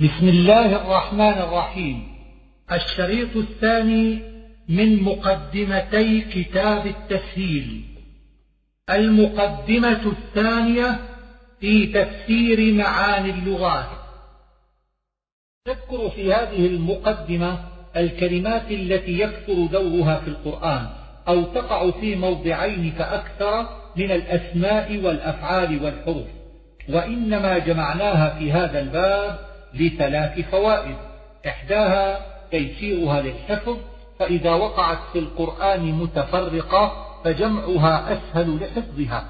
بسم الله الرحمن الرحيم. الشريط الثاني من مقدمتي كتاب التسهيل. المقدمة الثانية في تفسير معاني اللغات. نذكر في هذه المقدمة الكلمات التي يكثر دورها في القرآن أو تقع في موضعين فأكثر من الأسماء والأفعال والحروف. وإنما جمعناها في هذا الباب لثلاث فوائد. إحداها تيسيرها للحفظ فإذا وقعت في القرآن متفرقة فجمعها أسهل لحفظها.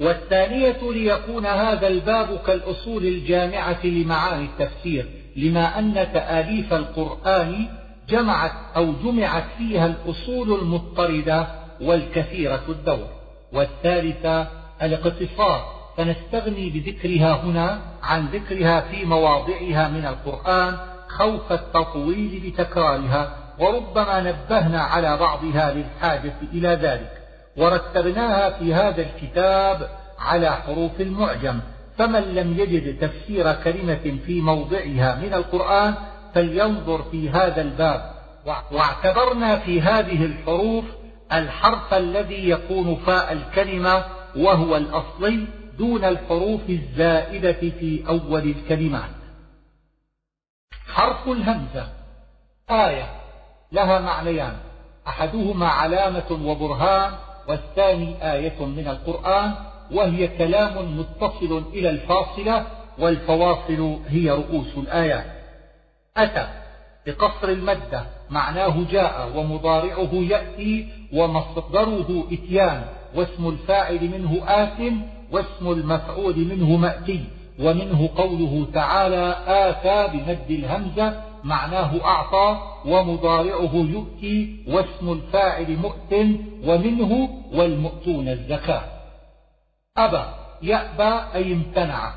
والثانية ليكون هذا الباب كالأصول الجامعة لمعاني التفسير لما أن تآليف القرآن جمعت أو جمعت فيها الأصول المضطردة والكثيرة الدور. والثالثة الاقتصار فنستغني بذكرها هنا عن ذكرها في مواضعها من القرآن خوف التطويل بتكرارها وربما نبهنا على بعضها للحاجة إلى ذلك ورتبناها في هذا الكتاب على حروف المعجم. فمن لم يجد تفسير كلمة في موضعها من القرآن فلينظر في هذا الباب. واعتبرنا في هذه الحروف الحرف الذي يكون فاء الكلمة وهو الأصلي دون الحروف الزائدة في أول الكلمات. حرف الهمزة. آية. لها معنيان. أحدهما علامة وبرهان والثاني آية من القرآن وهي كلام متصل إلى الفاصلة والفواصل هي رؤوس الآيات. أتى. بقصر المدة. معناه جاء ومضارعه يأتي ومصدره إتيان واسم الفاعل منه آت واسم المفعول منه مأتي ومنه قوله تعالى آتى بمد الهمزة معناه أعطى ومضارعه يؤتي واسم الفاعل مؤت ومنه والمؤتون الزكاة. أبى يأبى أي امتنع.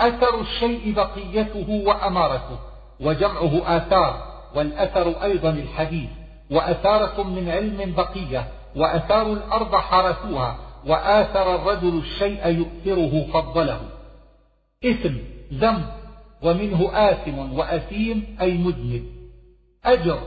أثر الشيء بقيته وأمارته وجمعه آثار والأثر أيضا الحديث وأثارة من علم بقية وأثار الأرض حرثوها وآثر الرجل الشيء يؤثره فضله. إثم ذنب ومنه آثم وأثيم أي مذنب أجر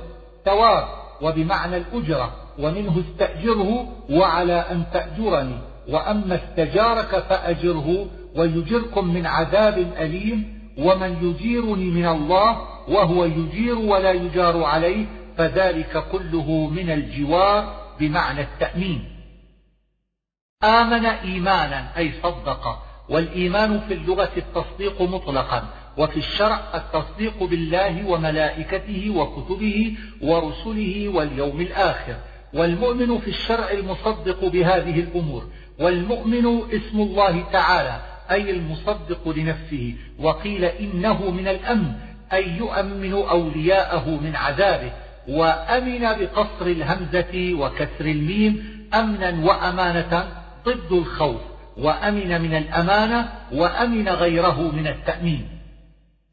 ثواب وبمعنى الأجرة ومنه استأجره وعلى أن تأجرني. وأما استجارك فأجره ويجركم من عذاب أليم ومن يجيرني من الله وهو يجير ولا يجار عليه فذلك كله من الجوار بمعنى التأمين. آمن إيمانا أي صدق. والإيمان في اللغة التصديق مطلقا وفي الشرع التصديق بالله وملائكته وكتبه ورسله واليوم الآخر. والمؤمن في الشرع المصدق بهذه الأمور والمؤمن اسم الله تعالى أي المصدق لنفسه. وقيل إنه من الأمن أي يؤمن أولياءه من عذابه. وأمن بقصر الهمزة وكسر الميم أمنا وأمانة ضد الخوف وأمن من الأمانة وأمن غيره من التأمين.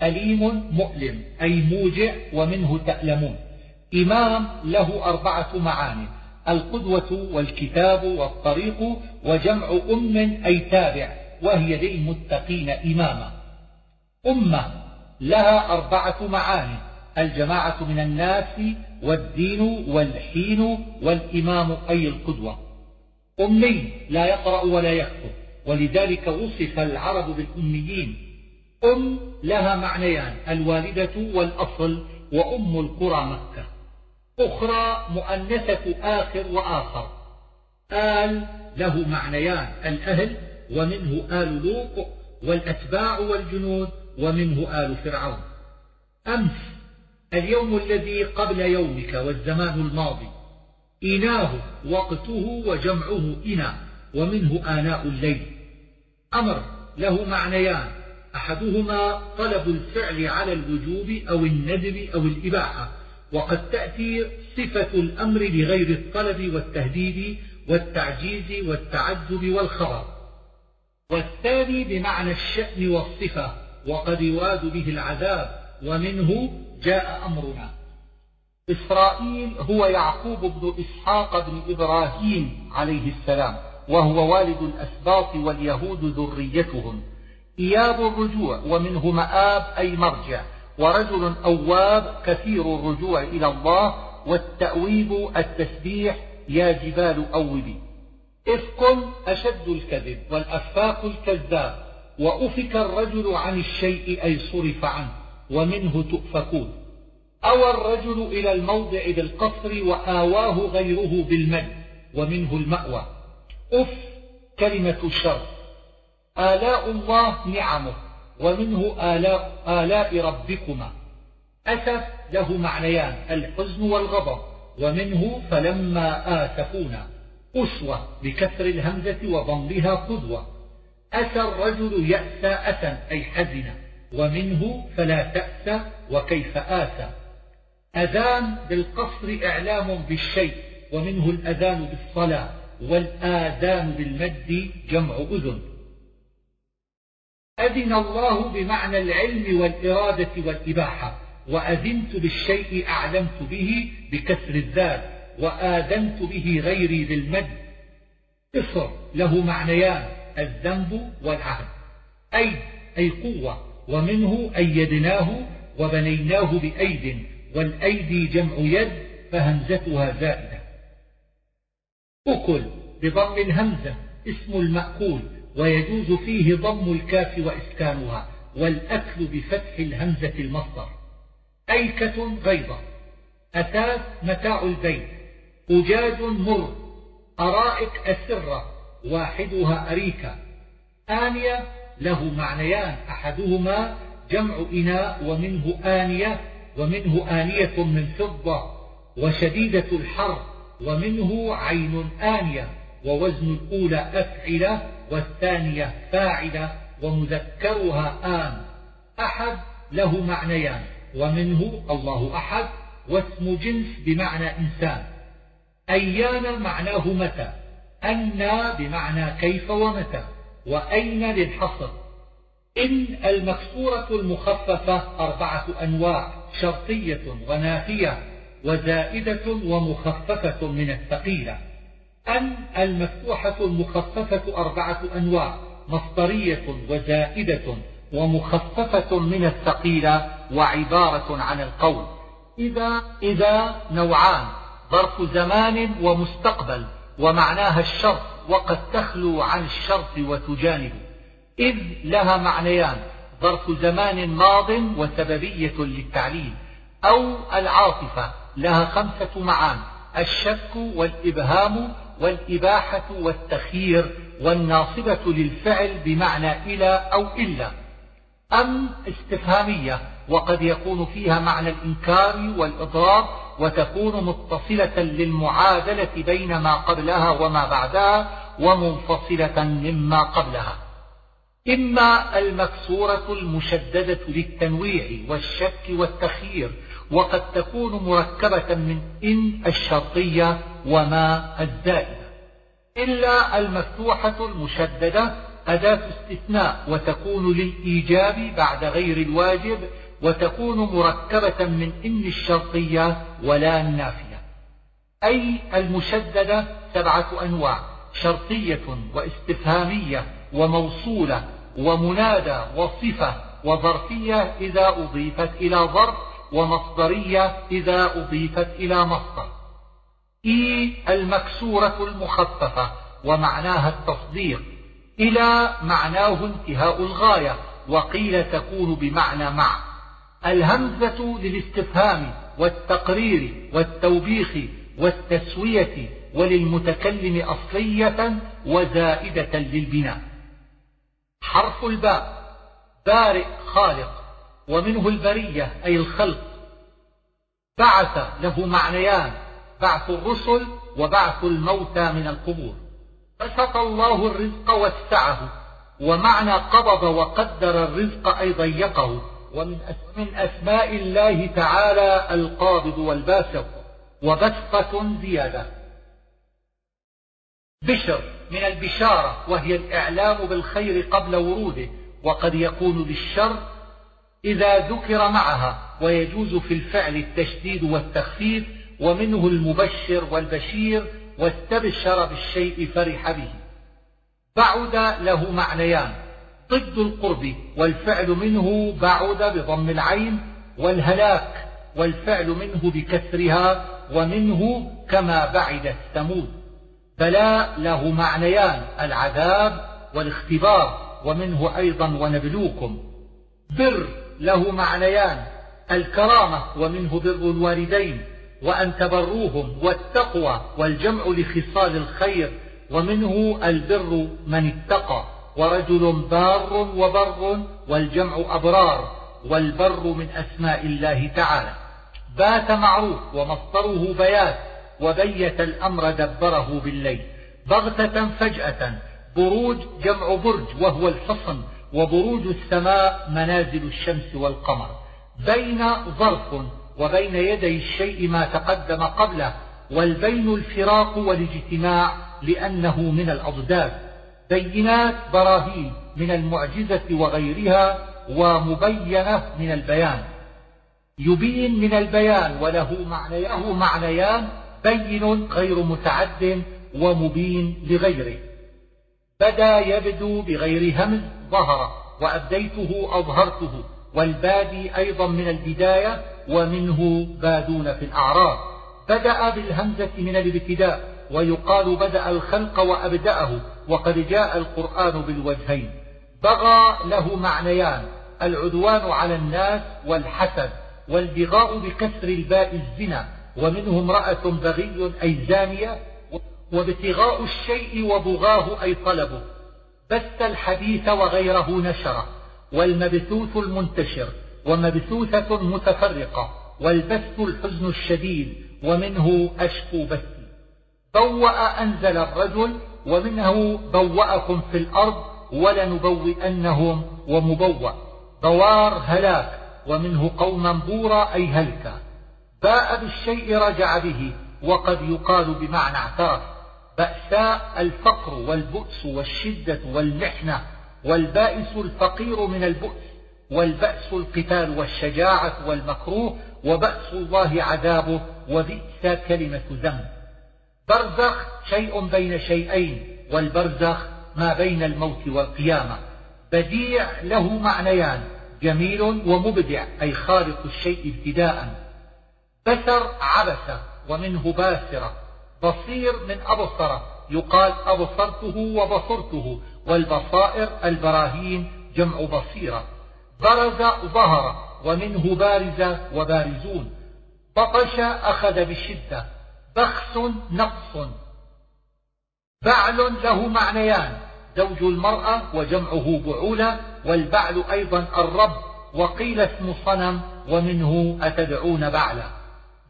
أليم مؤلم أي موجع ومنه تألمون. إمام له أربعة معاني القدوة والكتاب والطريق وجمع أم أي تابع وهي للمتقين إماما. أمة لها أربعة معاني الجماعة من الناس والدين والحين والإمام أي القدوة. أمي لا يقرأ ولا يكتب. ولذلك وصف العرب بالأميين. أم لها معنيان الوالدة والأصل وأم القرى مكة. أخرى مؤنثة آخر وآخر. آل له معنيان الأهل ومنه آل لوط والأتباع والجنود ومنه آل فرعون. أمس اليوم الذي قبل يومك والزمان الماضي. إناه وقته وجمعه إنا ومنه آناء الليل. أمر له معنيان. أحدهما طلب الفعل على الوجوب أو الندب أو الإباحة وقد تأتي صفة الأمر بغير الطلب والتهديد والتعجيز والتعجب والخبر. والثاني بمعنى الشأن والصفة وقد يراد به العذاب ومنه جاء أمرنا. إسرائيل هو يعقوب بن إسحاق بن إبراهيم عليه السلام وهو والد الأسباط واليهود ذريتهم. إياب الرجوع ومنه مآب أي مرجع ورجل أواب كثير الرجوع إلى الله والتأويب التسبيح يا جبال أوبي. إفك أشد الكذب والأفاق الكذاب وأفك الرجل عن الشيء أي صرف عنه ومنه تؤفكون. أوى الرجل إلى الموضع بالقصر وآواه غيره بالمد ومنه المأوى. أف كلمة الشر آلاء الله نعمه ومنه آلاء, آلاء ربكما. أسف له معنيان الحزن والغضب ومنه فلما آسفونا أسوة بكسر الهمزة وضمها قدوة. أسى الرجل يأسى أسا أي حزن. ومنه فلا تأسى وكيف آسى. أذان بالقصر إعلام بالشيء ومنه الأذان بالصلاة والآذان بالمد جمع أذن. أذن الله بمعنى العلم والإرادة والإباحة وأذنت بالشيء أعلمت به بكسر الذات وآذنت به غيري بالمد. إصر له معنيان الذنب والعهد. أي أي قوة ومنه أيدناه وبنيناه بأيد والأيدي جمع يد فهمزتها زائدة. أكل بضم الهمزة اسم المأكول ويجوز فيه ضم الكاف وإسكانها والأكل بفتح الهمزة المصدر. أيكة غيضة أثاث متاع البيت. أجاج مر. أرائك أسرة. واحدها أريكة. آنية له معنيان أحدهما جمع إناء ومنه آنية. ومنه آنية من فضة وشديدة الحر ومنه عين آنية ووزن الأولى أفعلة والثانية فاعلة ومذكرها آن. أحد له معنيان ومنه الله أحد واسم جنس بمعنى إنسان. أيان معناه متى؟ أنى بمعنى كيف ومتى؟ وأين للحصر؟ إن المكسورة المخففة أربعة أنواع. شرطية ونافية وزائدة ومخففة من الثقيلة. أن المفتوحة المخففة أربعة أنواع مصدرية وزائدة ومخففة من الثقيلة وعبارة عن القول. إذا, إذا نوعان ظرف زمان ومستقبل ومعناها الشرط وقد تخلو عن الشرط وتجانب. إذ لها معنيان ظرف زمان ماض وسببية للتعليل أو العاطفة لها خمسة معان الشك والإبهام والإباحة والتخيير والناصبة للفعل بمعنى إلى أو إلا. أم استفهامية وقد يكون فيها معنى الإنكار والإضراب وتكون متصلة للمعادلة بين ما قبلها وما بعدها ومنفصلة مما قبلها. إما المكسورة المشددة للتنويع والشك والتخيير وقد تكون مركبة من إن الشرطية وما الزائدة إلا المفتوحة المشددة أداة استثناء وتكون للإيجاب بعد غير الواجب وتكون مركبة من إن الشرطية ولا النافية. أي المشددة سبعة أنواع شرطية واستفهامية وموصولة ومنادى وصفة وظرفية إذا أضيفت إلى ظرف ومصدرية إذا أضيفت إلى مصدر. إي المكسورة المخففة ومعناها التصديق. إلى معناه انتهاء الغاية وقيل تكون بمعنى مع. الهمزة للاستفهام والتقرير والتوبيخ والتسوية وللمتكلم أصلية وزائدة للبناء. حرف الباء. بارئ خالق ومنه البرية أي الخلق. بعث له معنيان بعث الرسل وبعث الموتى من القبور. بسط الله الرزق وسعه ومعنى قبض وقدر الرزق أي ضيقه ومن من أسماء الله تعالى القابض والباسط وبسطة زيادة. بشر. من البشارة وهي الإعلام بالخير قبل وروده وقد يكون بالشر إذا ذكر معها ويجوز في الفعل التشديد والتخفيف ومنه المبشر والبشير واستبشر بالشيء فرح به. بعد له معنيان ضد القرب والفعل منه بعد بضم العين والهلاك والفعل منه بكسرها ومنه كما بعد الثمود. بلاء له معنيان العذاب والاختبار ومنه أيضا ونبلوكم. بر له معنيان الكرامة ومنه بر الوالدين وأن تبروهم والتقوى والجمع لخصال الخير ومنه البر من اتقى. ورجل بار وبر والجمع أبرار والبر من أسماء الله تعالى. بات معروف ومصدره بيات وبيت الأمر دبره بالليل بغتة فجأة بروج جمع برج وهو الحصن وبروج السماء منازل الشمس والقمر. بين ظرف وبين يدي الشيء ما تقدم قبله والبين الفراق والاجتماع لأنه من الأضداد. بينات براهين من المعجزة وغيرها ومبينة من البيان. يبين من البيان وله معنيان بين غير متعد ومبين لغيره. بدا يبدو بغير همز ظهر وأبديته أظهرته. والبادي أيضا من البداية ومنه بادون في الأعراض. بدأ بالهمزة من الابتداء ويقال بدأ الخلق وأبدأه وقد جاء القرآن بالوجهين. بغى له معنيان العدوان على الناس والحسد والبغاء بكسر الباء الزنا. ومنه امرأة بغي أي زانية وابتغاء الشيء وبغاه أي طلبه. بث الحديث وغيره نشره والمبثوث المنتشر ومبثوثة متفرقة والبث الحزن الشديد ومنه أشكو بثي. بوأ أنزل الرجل ومنه بوأكم في الأرض ولنبوئنهم ومبوأ. بوار هلاك ومنه قوما بورا أي هلكا. باء بالشيء رجع به وقد يقال بمعنى اعترف. بأساء الفقر والبؤس والشدة والمحنة والبائس الفقير من البؤس والبأس القتال والشجاعة والمكروه وبأس الله عذابه وبئس كلمة ذنب. برزخ شيء بين شيئين والبرزخ ما بين الموت والقيامة. بديع له معنيان جميل ومبدع أي خالق الشيء ابتداء. بسر عبس ومنه باسرة. بصير من أبصر يقال أبصرته وبصرته والبصائر البراهين جمع بصيرة. برز ظهر ومنه بارز وبارزون. بطش أخذ بشدة. بخس نقص. بعل له معنيان. زوج المرأة وجمعه بعولة والبعل أيضا الرب. وقيل اسم صنم ومنه أتدعون بعلا.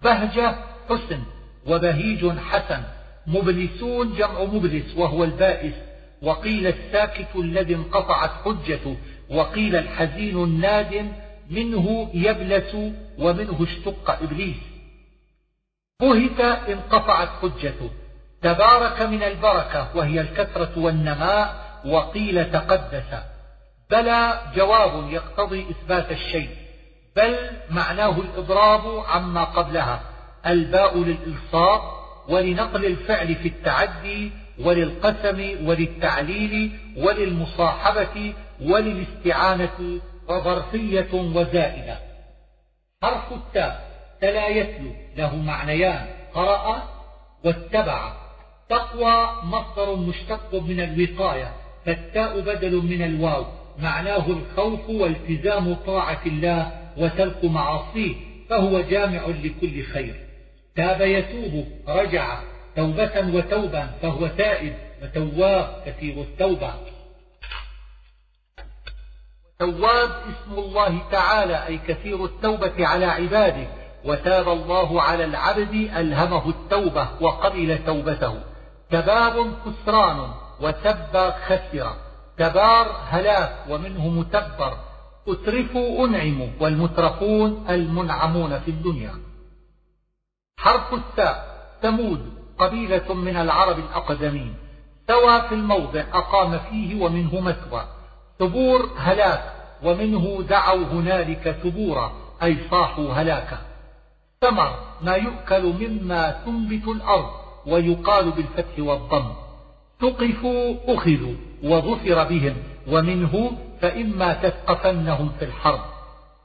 بهجة حسن وبهيج حسن. مبلسون جمع مبلس وهو البائس. وقيل الساكت الذي انقطعت حجته. وقيل الحزين النادم منه يبلس ومنه اشتق إبليس. بهت انقطعت حجته. تبارك من البركة وهي الكثرة والنماء. وقيل تقدس. بلى جواب يقتضي إثبات الشيء. بل معناه الإضراب عما قبلها الباء للإلصاق ولنقل الفعل في التعدي وللقسم وللتعليل وللمصاحبة وللاستعانة وظرفية وزائدة. حرف التاء تلا يتلو له معنيان قرأ واتبع. تقوى مصدر مشتق من الوقاية فالتاء بدل من الواو. معناه الخوف والتزام طاعة الله وترك معاصيه فهو جامع لكل خير. تاب يتوب رجع توبة وتوبا فهو تائب وتواب كثير التوبة. تواب اسم الله تعالى أي كثير التوبة على عباده. وتاب الله على العبد ألهمه التوبة وقبل توبته. تباب كسران وتب خسر. تبار هلاك ومنه متبر. أترفوا أنعموا والمترفون المنعمون في الدنيا. حرف التاء ثمود قبيلة من العرب الأقدمين. سوى في الموضع أقام فيه ومنه مثوى. ثبور هلاك ومنه دعوا هنالك ثبورا أي صاحوا هلاكا ثمر ما يؤكل مما تنبت الأرض ويقال بالفتح والضم. ثقفوا أخذوا وظفر بهم ومنه فإما تثقفنهم في الحرب.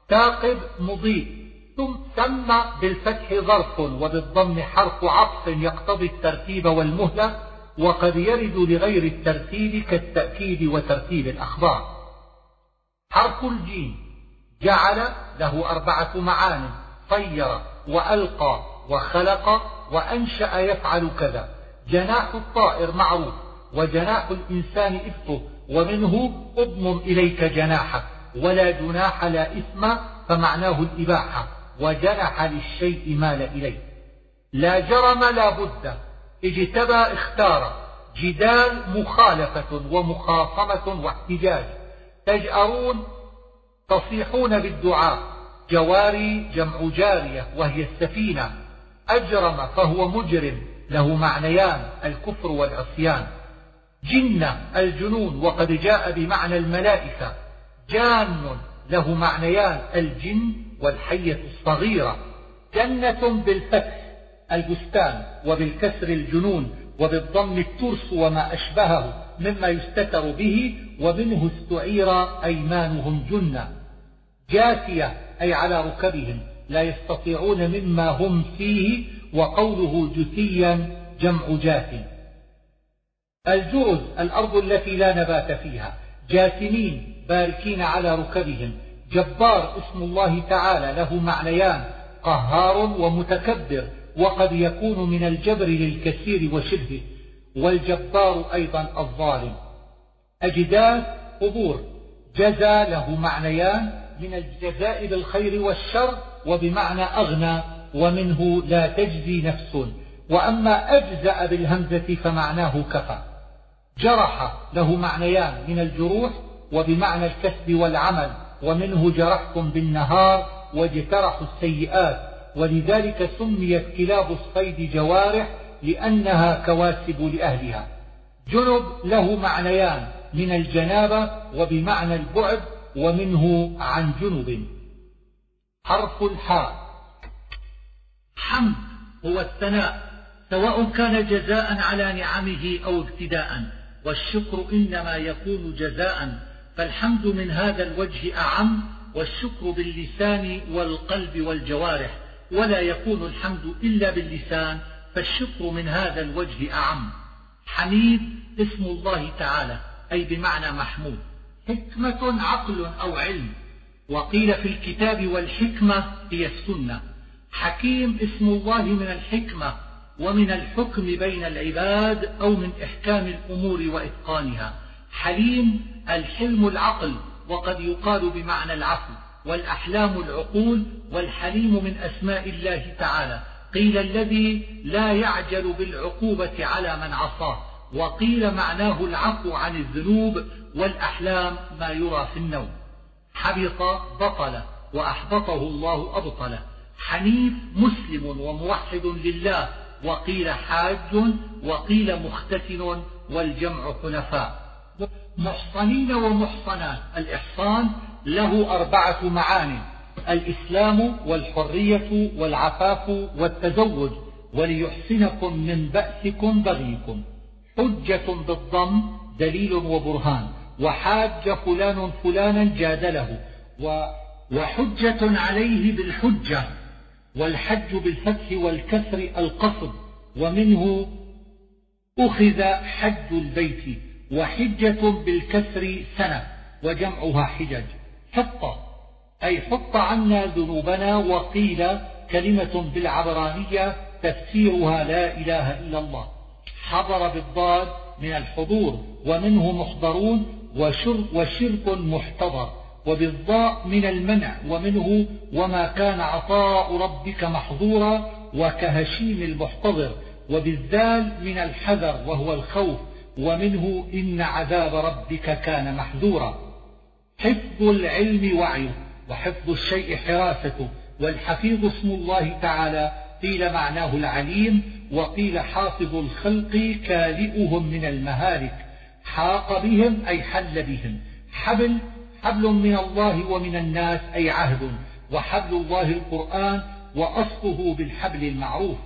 ثاقب مضيء. ثم سمى بالفتح ظرف وبالضم حرف عطف يقتضي الترتيب والمهلة وقد يرد لغير الترتيب كالتأكيد وترتيب الأخبار. حرف الجيم. جعل له أربعة معان. طير وألقى وخلق وأنشأ يفعل كذا. جناح الطائر معروف. وجناح الإنسان إفه ومنه أضمم إليك جناحك ولا جناح لا إثم فمعناه الإباحة وجنح للشيء مال إليه. لا جرم لا بد اجتبى اختار جدال مخالفة ومخاصمة واحتجاج. تجأرون تصيحون بالدعاء جواري جمع جارية وهي السفينة. أجرم فهو مجرم له معنيان الكفر والعصيان. جنة الجنون وقد جاء بمعنى الملائكة. جان له معنيان الجن والحية الصغيرة. جنة بالفتح البستان وبالكسر الجنون وبالضم الترس وما أشبهه مما يستتر به ومنه استعير أيمانهم جنة. جاثية أي على ركبهم لا يستطيعون مما هم فيه وقوله جثيا جمع جاث الجرز الأرض التي لا نبات فيها. جاثمين باركين على ركبهم. جبار اسم الله تعالى له معنيان. قهار ومتكبر وقد يكون من الجبر للكثير وشبهه. والجبار أيضا الظالم. أجداث قبور. جزى له معنيان من الجزاء بالخير والشر وبمعنى أغنى ومنه لا تجزي نفس. وأما أجزأ بالهمزة فمعناه كفى. جرح له معنيان من الجروح وبمعنى الكسب والعمل ومنه جرحكم بالنهار واجترحوا السيئات. ولذلك سميت كلاب الصيد جوارح لأنها كواسب لأهلها. جنب له معنيان من الجنابة وبمعنى البعد ومنه عن جنب. حرف الحاء. حمد هو الثناء سواء كان جزاء على نعمه أو ابتداء. والشكر إنما يكون جزاء فالحمد من هذا الوجه أعم والشكر باللسان والقلب والجوارح ولا يكون الحمد إلا باللسان فالشكر من هذا الوجه أعم. حميد اسم الله تعالى أي بمعنى محمود. حكمة عقل أو علم. وقيل في الكتاب والحكمة هي السنة. حكيم اسم الله من الحكمة ومن الحكم بين العباد أو من إحكام الأمور وإتقانها. حليم الحلم العقل وقد يقال بمعنى العفو والأحلام العقول والحليم من أسماء الله تعالى. قيل الذي لا يعجل بالعقوبة على من عصاه وقيل معناه العفو عن الذنوب والأحلام ما يرى في النوم. حبط بطل وأحبطه الله أبطله حنيف مسلم وموحد لله وقيل حاج وقيل مختتن والجمع حنفاء. محصنين ومحصنات. الإحصان له أربعة معان الإسلام والحرية والعفاف والتزوج. وليحسنكم من بأسكم بغيكم. حجة بالضم دليل وبرهان وحاج فلان فلانا جادله. وحجة عليه بالحجة. والحج بالفتح والكسر القصد ومنه أخذ حج البيت وحجة بالكسر سنة وجمعها حجج. حط أي حط عنا ذنوبنا وقيل كلمة بالعبرانية تفسيرها لا إله إلا الله. حضر بالضاد من الحضور ومنه محضرون وشرك محتضر. وبالضاء من المنع ومنه وما كان عطاء ربك محظورا وكهشيم المحتضر وبالذال من الحذر وهو الخوف ومنه إن عذاب ربك كان محذورا. حفظ العلم وعيه وحفظ الشيء حراسته والحفيظ اسم الله تعالى قيل معناه العليم وقيل حافظ الخلق كالئهم من المهالك. حاق بهم أي حل بهم. حبل حبل من الله ومن الناس أي عهد وحبل الله القرآن وأصله بالحبل المعروف.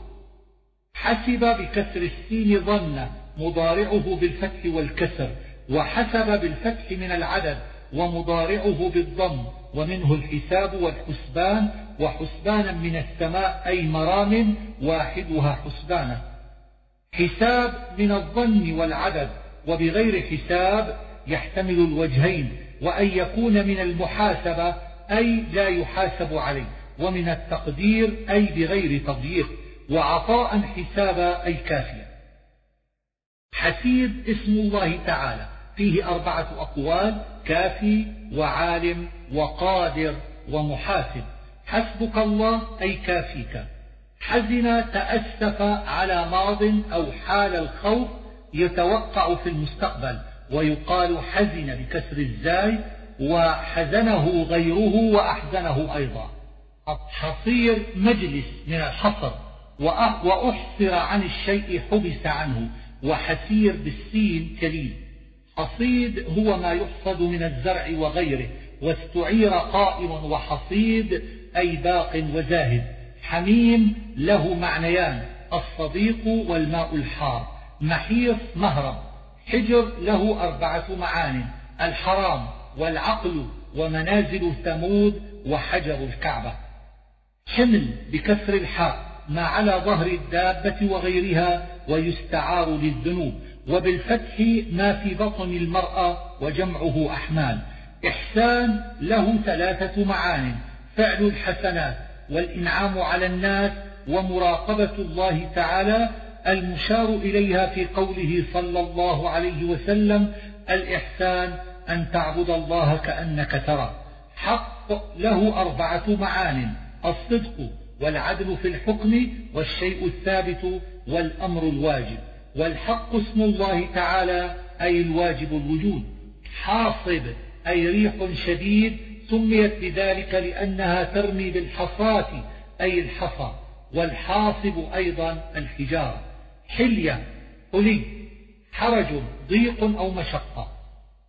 حسب بكسر السين ظن مضارعه بالفتح والكسر وحسب بالفتح من العدد ومضارعه بالضم ومنه الحساب والحسبان وحسبانا من السماء أي مرام واحدها حسبانه. حساب من الظن والعدد وبغير حساب يحتمل الوجهين وأن يكون من المحاسبة أي لا يحاسب عليه. ومن التقدير أي بغير تضييق. وعطاء حسابا أي كافيا. حسيب اسم الله تعالى. فيه أربعة أقوال كافي وعالم وقادر ومحاسب. حسبك الله أي كافيك. حزن تأسف على ماض أو حال الخوف يتوقع في المستقبل. ويقال حزن بكسر الزاي وحزنه غيره وأحزنه أيضا. حصير مجلس من الحصر وأحصر عن الشيء حبس عنه وحسير بالسين كليل. حصيد هو ما يحصد من الزرع وغيره واستعير قائم وحصيد أي باق وزاهد. حميم له معنيان الصديق والماء الحار. محيص مهرب. حجر له أربعة معان الحرام والعقل ومنازل ثمود وحجر الكعبة. حمل بكسر الحاء ما على ظهر الدابة وغيرها ويستعار للذنوب وبالفتح ما في بطن المرأة وجمعه أحمال. إحسان له ثلاثة معان فعل الحسنات والإنعام على الناس ومراقبة الله تعالى المشار إليها في قوله صلى الله عليه وسلم الإحسان أن تعبد الله كأنك ترى. حق له أربعة معان الصدق والعدل في الحكم والشيء الثابت والأمر الواجب. والحق اسم الله تعالى أي الواجب الوجود. حاصب أي ريح شديد سميت بذلك لأنها ترمي بالحصاة أي الحصى. والحاصب أيضا الحجارة. حلية حلي حرج ضيق أو مشقة.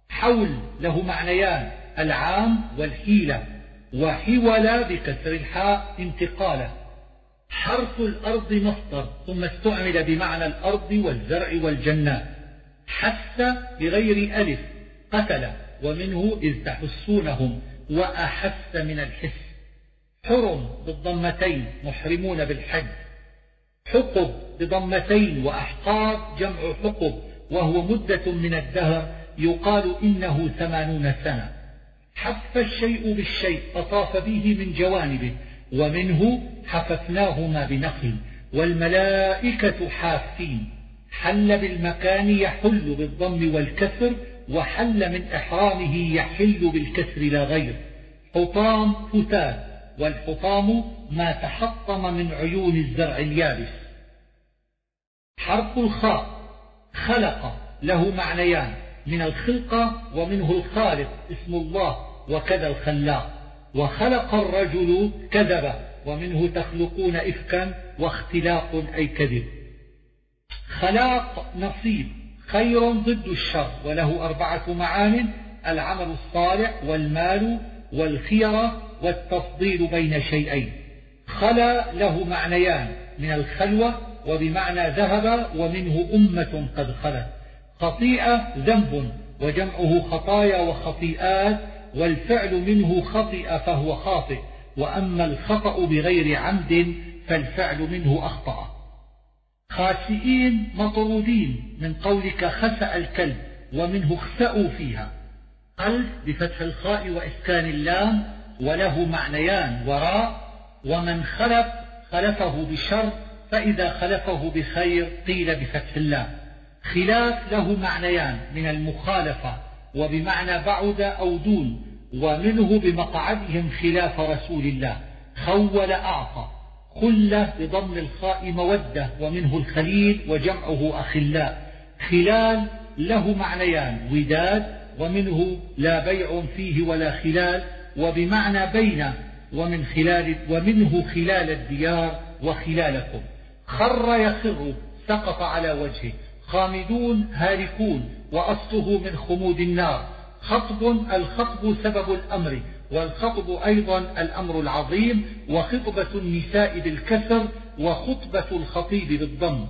حول له معنيان العام والحيلة. وحول بكسر الحاء انتقاله حرث الأرض مصدر ثم استعمل بمعنى الأرض والزرع والجنات حس بغير ألف قتل. ومنه إذ تحسونهم وأحس من الحس. حرم بالضمتين محرمون بالحج. حقب بضمتين وأحقاب جمع حقب وهو مدة من الدهر يقال إنه ثمانون سنة. حف الشيء بالشيء أطاف به من جوانبه ومنه حففناهما بنخل والملائكة حافين. حل بالمكان يحل بالضم والكسر وحل من إحرامه يحل بالكسر لا غير. حطام فتات والحطام ما تحطم من عيون الزرع اليابس. حرف الخاء خلق له معنيان من الخلقة ومنه الخالق اسم الله وكذا الخلاق. وخلق الرجل كذب ومنه تخلقون إفكا واختلاق أي كذب. خلاق نصيب خير ضد الشر وله أربعة معان العمل الصالح والمال والخيرة والتفضيل بين شيئين. خلا له معنيان من الخلوة وبمعنى ذهب ومنه أمة قد خلت. خطيئة ذنب وجمعه خطايا وخطيئات والفعل منه خطئ فهو خاطئ. وأما الخطأ بغير عمد فالفعل منه أخطأ. خاسئين مطرودين من قولك خسأ الكلب ومنه اخسأوا فيها. قلب بفتح الخاء وإسكان اللام وله معنيان وراء ومن خلف خلفه بشر فإذا خلفه بخير قيل بفتح اللام خلاف له معنيان من المخالفة وبمعنى بعد أو دون ومنه بمقعدهم خلاف رسول الله. خول أعطى خلة بضم الخاء مودة ومنه الخليل وجمعه أخلاء. خلال له معنيان وداد ومنه لا بيع فيه ولا خلال وبمعنى بين ومن خلال ومنه خلال الديار وخلالكم. خر يخر سقط على وجهه. خامدون هالكون وأصله من خمود النار. خطب الخطب سبب الأمر والخطب أيضا الأمر العظيم وخطبة النساء بالكسر وخطبة الخطيب بالضم.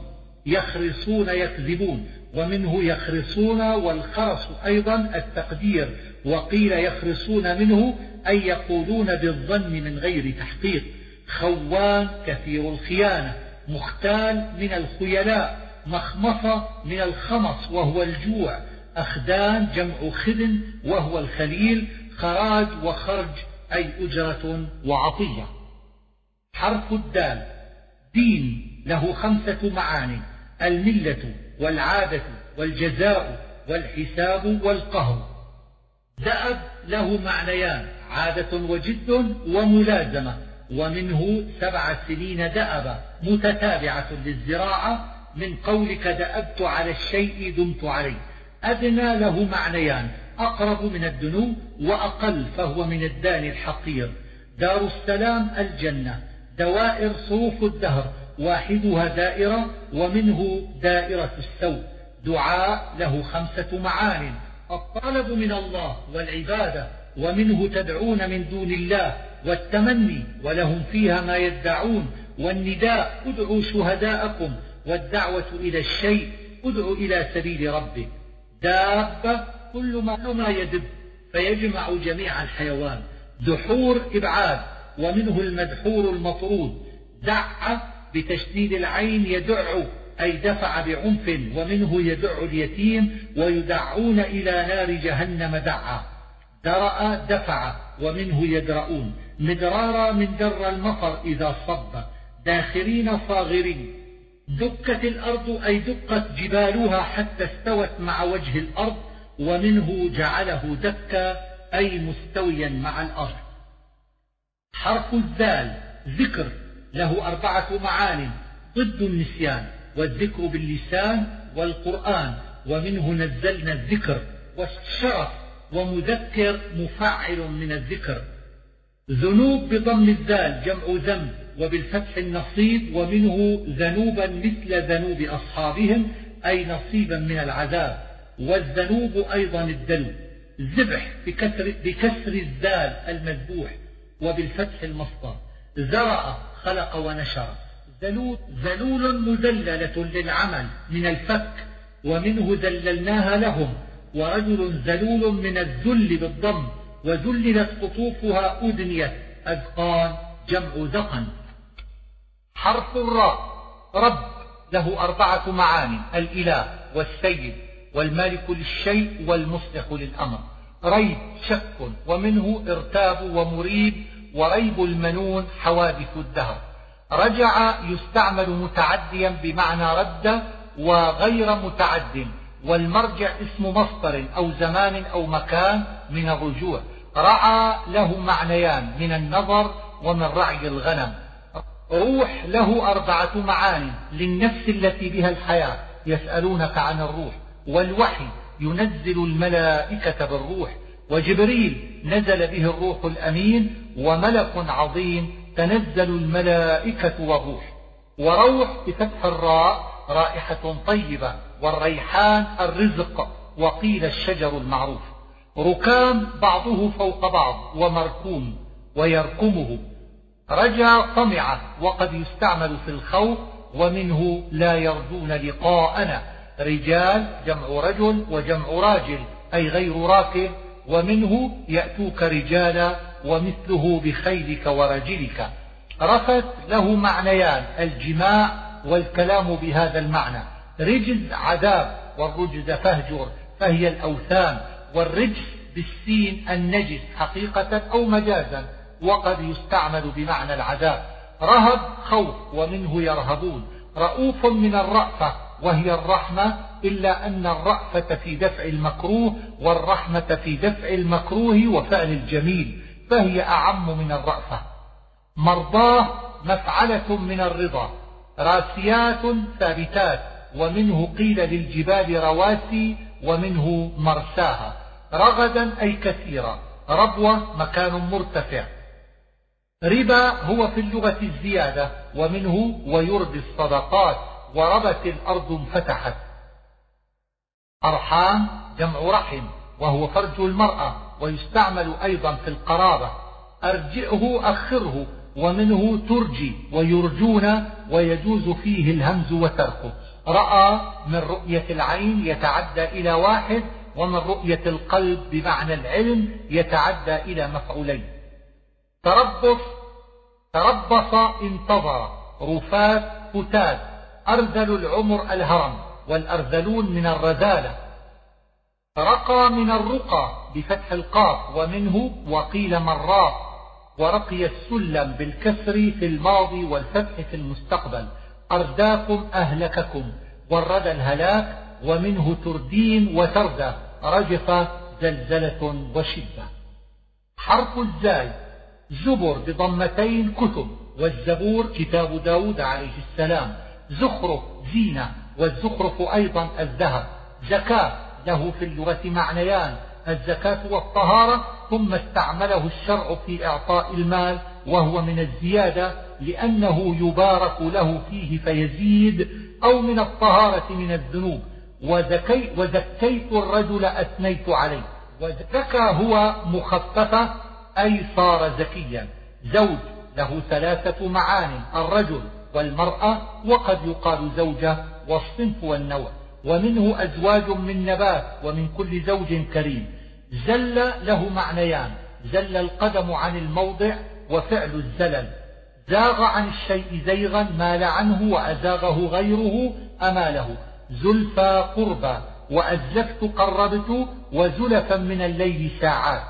يخرصون يكذبون ومنه يخرصون والخرص أيضا التقدير وقيل يخرصون منه أي يقولون بالظن من غير تحقيق. خوان كثير الخيانة مختال من الخيلاء مخمصة من الخمص وهو الجوع أخدان جمع خدن وهو الخليل خراج وخرج أي أجرة وعطية. حرف الدال دين له خمسة معاني. الملة والعادة والجزاء والحساب والقهر. دأب له معنيان عادة وجد وملازمة. ومنه سبع سنين دأب متتابعة للزراعة. من قولك دأبت على الشيء دمت عليه. أدنى له معنيان أقرب من الدنو وأقل فهو من الدان الحقير. دار السلام الجنة دوائر صروف الدهر. واحدها دائرة ومنه دائرة السوء. دعاء له خمسة معان. الطلب من الله والعبادة ومنه تدعون من دون الله والتمني ولهم فيها ما يدعون. والنداء ادعوا شهداءكم. والدعوة إلى الشيء ادعوا إلى سبيل ربك. دابة كل ما, ما يدب. فيجمع جميع الحيوان. دحور إبعاد. ومنه المدحور المطرود. دع بتشديد العين يدع أي دفع بعنف ومنه يدع اليتيم ويدعون إلى نار جهنم دعا. درأ دفع ومنه يدرؤون. مدرارا من در المطر إذا صب. داخرين صاغرين. دكت الأرض أي دقت جبالها حتى استوت مع وجه الأرض ومنه جعله دكا أي مستويا مع الأرض. حرف الذال ذكر. له أربعة معان ضد النسيان والذكر باللسان والقرآن ومنه نزلنا الذكر والشرف ومذكر مفعل من الذكر. ذنوب بضم الذال جمع ذنب وبالفتح النصيب ومنه ذنوبا مثل ذنوب أصحابهم أي نصيبا من العذاب. والذنوب أيضا الدلو ذبح بكسر, بكسر الذال المذبوح وبالفتح المصدر. زرع خلق ونشر. ذلول, ذلول مذللة للعمل من الفك ومنه ذللناها لهم. ورجل ذلول من الذل بالضم وذللت قطوفها أدنيت أذقان جمع ذقن حرف الراء. رب له أربعة معاني الإله والسيد والمالك للشيء والمصلح للأمر. ريب شك ومنه ارتاب ومريب وريب المنون حوادث الدهر. رجع يستعمل متعديا بمعنى رد وغير متعد والمرجع اسم مصدر أو زمان أو مكان من الرجوع. رعى له معنيان من النظر ومن رعي الغنم. روح له أربعة معان للنفس التي بها الحياة يسألونك عن الروح. والوحي ينزل الملائكة بالروح وجبريل نزل به الروح الأمين وملك عظيم تنزل الملائكة والروح وروح بفتح الراء رائحة طيبة والريحان الرزق وقيل الشجر المعروف. ركام بعضه فوق بعض ومركوم ويركمه. رجا طمع وقد يستعمل في الخوف ومنه لا يرجون لقاءنا. رجال جمع رجل وجمع راجل أي غير راكب ومنه يأتوك رجالا ومثله بخيلك ورجلك. رفث له معنيان الجماع والكلام بهذا المعنى. رجز عذاب والرجز فهجر فهي الأوثان. والرجس بالسين النجس حقيقة أو مجازا وقد يستعمل بمعنى العذاب. رهب خوف ومنه يرهبون. رؤوف من الرأفة وهي الرحمة إلا أن الرأفة في دفع المكروه والرحمة في دفع المكروه وفعل الجميل. فهي أعم من الرأفة. مرضاه مفعلة من الرضا. راسيات ثابتات. ومنه قيل للجبال رواسي ومنه مرساها. رغدا أي كثيرا. ربوة مكان مرتفع. ربا هو في اللغة الزيادة. ومنه ويربي الصدقات. وربت الأرض انفتحت. أرحام جمع رحم. وهو فرج المرأة. ويستعمل أيضا في القرابة. أرجئه أخره ومنه ترجي ويرجون ويجوز فيه الهمز وتركه. رأى من رؤية العين يتعدى إلى واحد ومن رؤية القلب بمعنى العلم يتعدى إلى مفعولين. تربص تربص انتظر. رفات فتات أرذل العمر الهرم والأرذلون من الرذالة. رقى من الرقى بفتح القاف ومنه وقيل مرات ورقي السلم بالكسر في الماضي والفتح في المستقبل. أرداكم أهلككم والردى الهلاك ومنه تردين وتردى رجف زلزلة وشدة. حرف الزاي زبر بضمتين كتب والزبور كتاب داود عليه السلام. زخرف زينة والزخرف أيضا الذهب. زكاة له في اللغة معنيان الزكاة والطهارة ثم استعمله الشرع في إعطاء المال وهو من الزيادة لأنه يبارك له فيه فيزيد أو من الطهارة من الذنوب. وزكي وزكيت الرجل أثنيت عليه. وزكى هو مخففة أي صار زكيا. زوج له ثلاثة معان الرجل والمرأة وقد يقال زوجة والصنف والنوع. ومنه أزواج من نبات ومن كل زوج كريم. زل له معنيان. زل القدم عن الموضع وفعل الزلل. زاغ عن الشيء زيغا مال عنه وأزاغه غيره أماله. زلفى قربى وأزلفت قربت وزلفا من الليل ساعات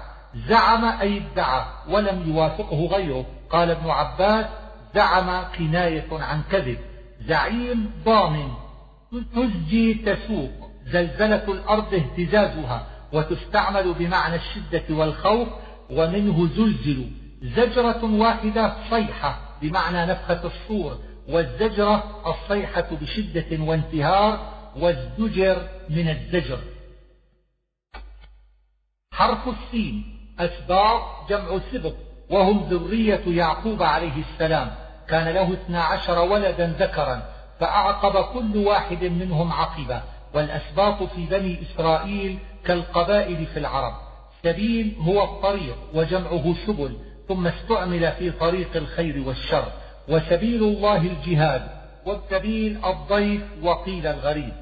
زعم أي ادعى ولم يوافقه غيره. قال ابن عباس زعم كناية عن كذب. زعيم ضامن. تزجي تسوق زلزلة الأرض اهتزازها وتستعمل بمعنى الشدة والخوف ومنه زلزل. زجرة واحدة صيحة بمعنى نفخة الصور والزجرة الصيحة بشدة وانتهار والزجر من الزجر. حرف السين أسباط جمع سبط وهم ذرية يعقوب عليه السلام. كان له اثنا عشر ولدا ذكرا. فأعقب كل واحد منهم عقبا والأسباط في بني إسرائيل كالقبائل في العرب. سبيل هو الطريق وجمعه سبل ثم استعمل في طريق الخير والشر. وسبيل الله الجهاد والسبيل الضيف وقيل الغريب.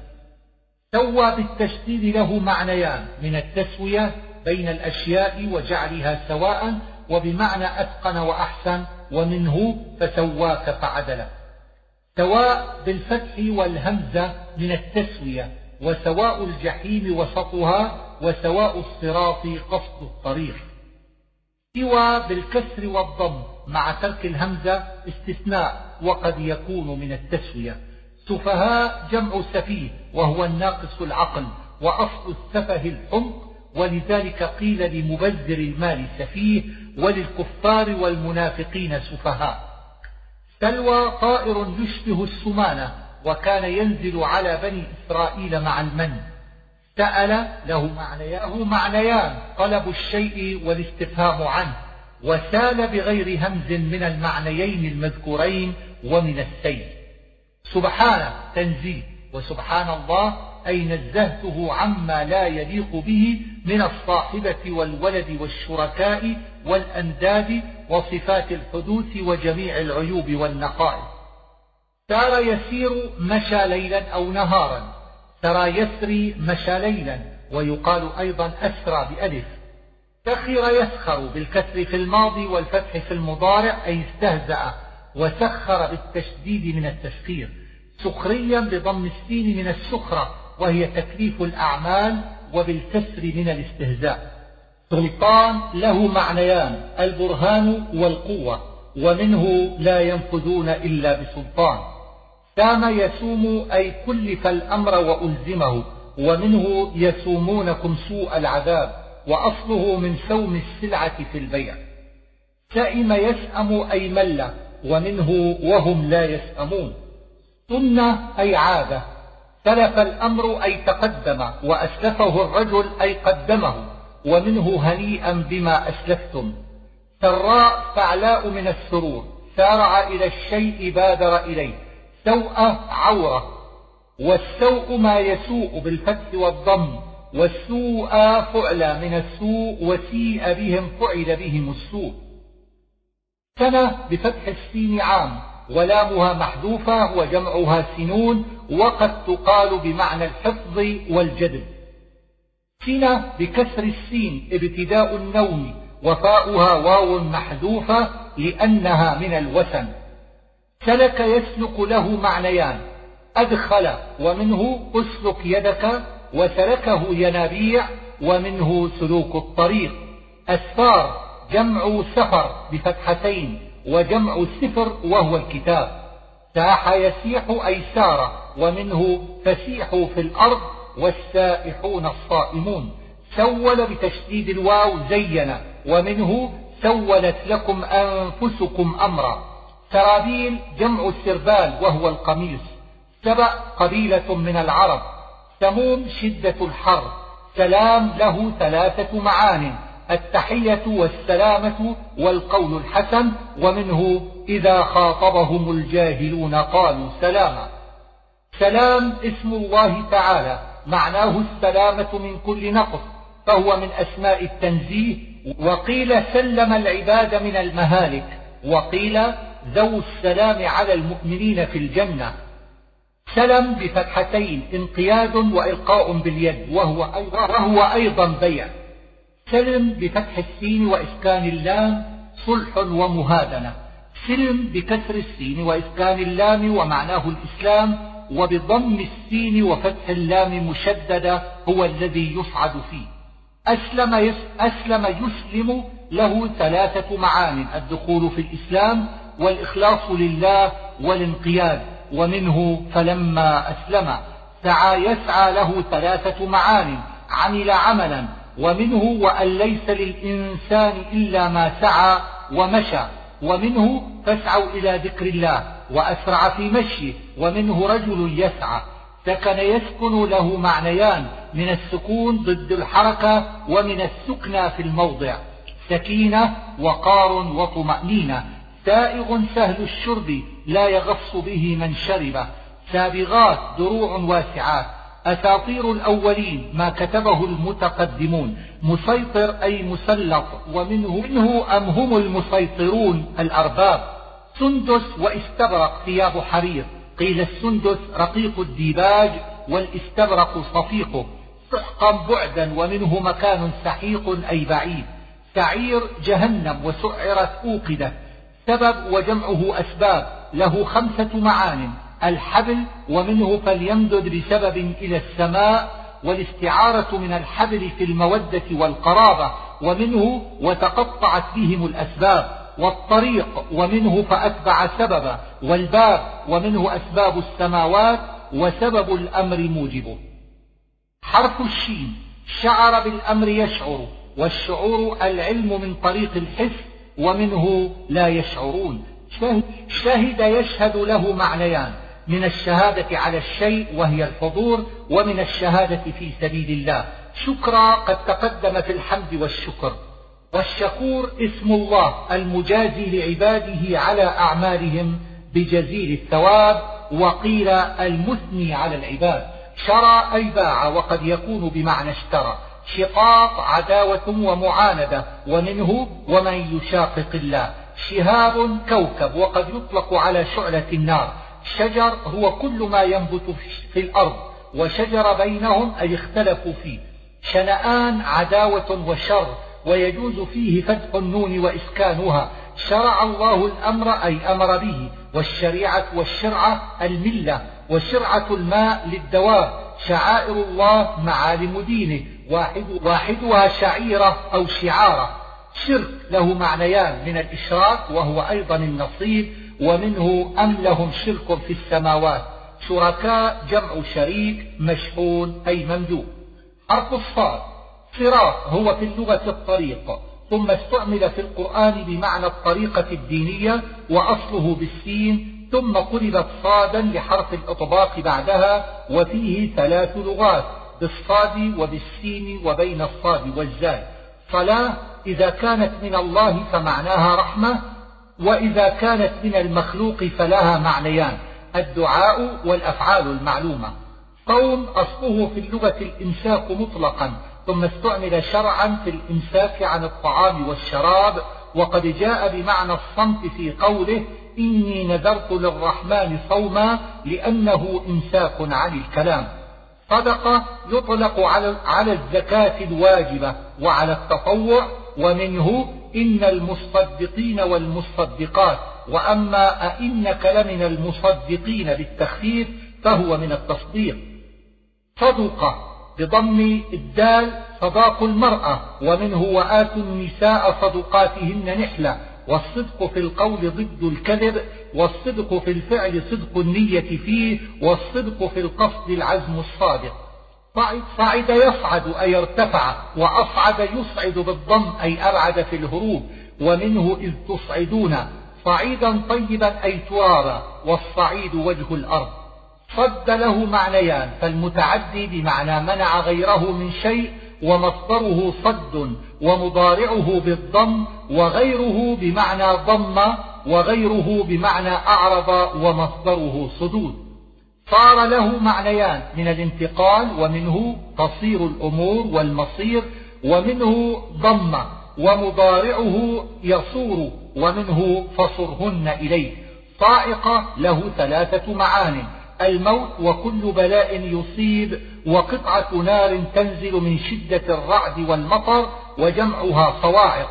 سوى بالتشديد له معنيان من التسوية بين الأشياء وجعلها سواء وبمعنى أتقن وأحسن ومنه فسواك فعدل سواء بالفتح والهمزة من التسوية وسواء الجحيم وسطها وسواء الصراط قصد الطريق. سوى بالكسر والضم مع ترك الهمزة استثناء وقد يكون من التسوية. سفهاء جمع سفيه وهو الناقص العقل وأصل السفه الحمق ولذلك قيل لمبذر المال سفيه وللكفار والمنافقين سفهاء. سلوى طائر يشبه السمانة وكان ينزل على بني إسرائيل مع المن. سأل له معنياه معنيان طلب الشيء والاستفهام عنه وسال بغير همز من المعنيين المذكورين ومن السيل سبحانه تنزيه وسبحان الله أي نزهته عما لا يليق به من الصاحبة والولد والشركاء والأنداد وصفات الحدوث وجميع العيوب والنقائص. سار يسير مشى ليلا أو نهارا. سرى يسري مشى ليلا ويقال أيضا أسرى بألف. سخر يسخر بالكسر في الماضي والفتح في المضارع أي استهزأ وسخر بالتشديد من التسخير. سخريا بضم السين من السخرة وهي تكليف الأعمال وبالكسر من الاستهزاء. سلطان له معنيان البرهان والقوة ومنه لا ينفذون إلا بسلطان. سام يسوم أي كلف الأمر وألزمه ومنه يسومونكم سوء العذاب وأصله من سوم السلعة في البيع. سئم يسأم أي مل ومنه وهم لا يسأمون. سنة أي عادة سلف الأمر أي تقدم وأسلفه الرجل أي قدمه. ومنه هنيئا بما أسلفتم. سراء فعلاء من السرور. سارع إلى الشيء بادر إليه. سوء عورة. والسوء ما يسوء بالفتح والضم. والسوء فعل من السوء وسيء بهم فعل بهم السوء. سنة بفتح السين عام. ولامها محذوفة وجمعها سنون. وقد تقال بمعنى الحفظ والجذب سنة بكسر السين ابتداء النوم وفاؤها واو محذوفة لأنها من الوسن سلك يسلك له معنيان أدخل ومنه أسلك يدك وسلكه ينابيع ومنه سلوك الطريق. أسفار جمع سفر بفتحتين وجمع سفر وهو الكتاب. ساح يسيح أي سار ومنه فسيحوا في الأرض والسائحون الصائمون. سول بتشديد الواو زين ومنه سولت لكم أنفسكم أمرا. سرابيل جمع السربال وهو القميص. سبأ قبيلة من العرب. سموم شدة الحر. سلام له ثلاثة معان. التحية والسلامة والقول الحسن ومنه إذا خاطبهم الجاهلون قالوا سلاما. سلام اسم الله تعالى. معناه السلامة من كل نقص فهو من أسماء التنزيه وقيل سلم العباد من المهالك وقيل ذو السلام على المؤمنين في الجنة. سلم بفتحتين انقياد وإلقاء باليد وهو أيضا, وهو أيضا بيع. سلم بفتح السين وإسكان اللام صلح ومهادنة. سلم بكسر السين وإسكان اللام ومعناه الإسلام وبضم السين وفتح اللام مشددة هو الذي يصعد فيه. أسلم, يس أسلم يسلم له ثلاثة معان الدخول في الإسلام والإخلاص لله والانقياد ومنه فلما أسلم سعى يسعى له ثلاثة معان عمل عملا ومنه وأن ليس للإنسان إلا ما سعى ومشى. ومنه فاسعوا إلى ذكر الله وأسرع في مشيه ومنه رجل يسعى سكن يسكن له معنيان من السكون ضد الحركة ومن السكنى في الموضع سكينة وقار وطمأنينة سائغ سهل الشرب لا يغص به من شربه سابغات دروع واسعات أساطير الأولين ما كتبه المتقدمون مسيطر أي مسلط ومنه منه أم هم المسيطرون الأرباب؟ سندس واستبرق ثياب حرير قيل السندس رقيق الديباج والاستبرق صفيقه سحقا بعدا ومنه مكان سحيق أي بعيد. سعير جهنم وسعرت أوقدة سبب وجمعه أسباب له خمسة معان. الحبل ومنه فليمدد بسبب إلى السماء والاستعارة من الحبل في المودة والقرابة ومنه وتقطعت بهم الأسباب والطريق ومنه فأتبع سببا والباب ومنه أسباب السماوات وسبب الأمر موجبه حرف الشين شعر بالأمر يشعر والشعور العلم من طريق الحس ومنه لا يشعرون. شهد يشهد له معنيان. من الشهادة على الشيء وهي الحضور ومن الشهادة في سبيل الله. شكرا قد تقدم في الحمد والشكر. والشكور اسم الله المجازي لعباده على أعمالهم بجزيل الثواب وقيل المثني على العباد. شرى أي باع وقد يكون بمعنى اشترى. شقاق عداوة ومعاندة ومنه ومن يشاقق الله. شهاب كوكب وقد يطلق على شعلة النار. شجر هو كل ما ينبت في الأرض وشجر بينهم أي اختلفوا فيه. شنآن عداوة وشر ويجوز فيه فتح النون وإسكانها. شرع الله الأمر أي أمر به والشريعة والشرعة الملة وشرعة الماء للدواب شعائر الله معالم دينه واحد واحدها شعيرة أو شعارة. شرك له معنيان من الإشراك وهو أيضا النصيب. ومنه أم لهم شرك في السماوات؟ شركاء جمع شريك مشحون أي ممدوح حرف الصاد صراط هو في اللغة الطريق ثم استعمل في القرآن بمعنى الطريقة الدينية وأصله بالسين ثم قلبت صادا لحرف الإطباق بعدها وفيه ثلاث لغات بالصاد وبالسين وبين الصاد والزاي صلاة إذا كانت من الله فمعناها رحمة وإذا كانت من المخلوق فلها معنيان الدعاء والأفعال المعلومة. صوم أصله في اللغة الإمساك مطلقا ثم استعمل شرعا في الإمساك عن الطعام والشراب وقد جاء بمعنى الصمت في قوله إني نذرت للرحمن صوما لأنه إمساك عن الكلام. صدقة يطلق على الزكاة الواجبة وعلى التطوع ومنه إن المصدقين والمصدقات وأما أئنك لمن المصدقين بالتخفيف فهو من التصديق. صدقة بضم الدال صداق المرأة ومنه وآتوا النساء صدقاتهن نحلة. والصدق في القول ضد الكذب والصدق في الفعل صدق النية فيه والصدق في القصد العزم الصادق. صعد صعد يصعد أي ارتفع وأصعد يصعد بالضم أي أبعد في الهروب ومنه إذ تصعدون. صعيدا طيبا أي ترابا والصعيد وجه الأرض. صد له معنيان فالمتعدي بمعنى منع غيره من شيء ومصدره صد ومضارعه بالضم وغيره بمعنى ضم وغيره بمعنى أعرض ومصدره صدود. صار له معنيان من الانتقال ومنه تصير الأمور والمصير ومنه ضم ومضارعه يصور ومنه فصرهن إليه. صائقة له ثلاثة معان الموت وكل بلاء يصيب وقطعة نار تنزل من شدة الرعد والمطر وجمعها صواعق.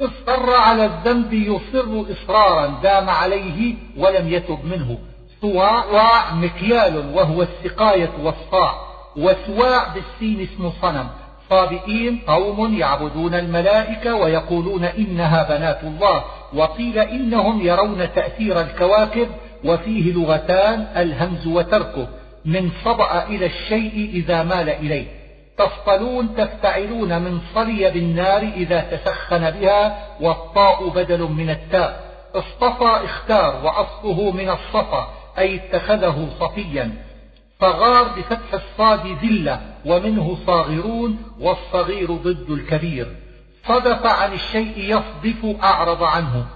اصر على الذنب يصر إصرارا دام عليه ولم يتب منه. صواع مكيال وهو السقاية والصاع وسواع بالسين اسم صنم. صابئين قوم يعبدون الملائكة ويقولون إنها بنات الله. وقيل إنهم يرون تأثير الكواكب وفيه لغتان الهمز وتركه. من صبأ إلى الشيء إذا مال إليه. تصطلون تفتعلون من صلي بالنار إذا تسخن بها والطاء بدل من التاء. اصطفى اختار وأصله من الصفا. أي اتخذه صفيا. صغار بفتح الصاد ذلة ومنه صاغرون والصغير ضد الكبير. صدف عن الشيء يصدف أعرض عنه.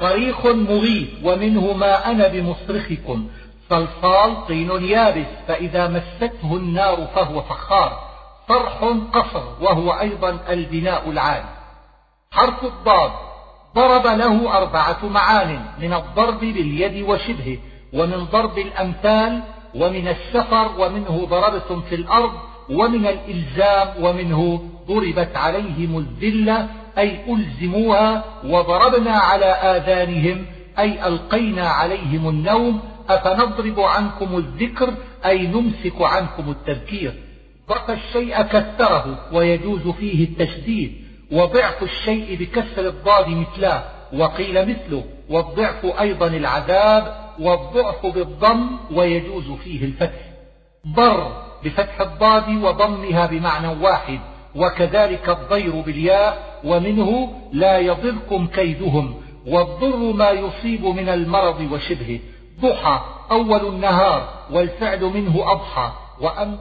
صريخ مغيث ومنه ما أنا بمصرخكم. صلصال طين يابس فإذا مسته النار فهو فخار. صرح قصر وهو أيضا البناء العالي حرف الضاد ضرب له أربعة معان من الضرب باليد وشبهه. ومن ضرب الأمثال ومن السفر ومنه ضربتم في الأرض ومن الإلزام ومنه ضربت عليهم الذلة أي ألزموها وضربنا على آذانهم أي ألقينا عليهم النوم أفنضرب عنكم الذكر أي نمسك عنكم التذكير. ضعف الشيء كثره ويجوز فيه التشديد وضعف الشيء بكسر الضاد مثلاه وقيل مثله والضعف أيضا العذاب والضعف بالضم ويجوز فيه الفتح. ضر بفتح الضاد وضمها بمعنى واحد وكذلك الضير بالياء ومنه لا يضركم كيدهم والضر ما يصيب من المرض وشبهه. ضحى أول النهار والفعل منه أضحى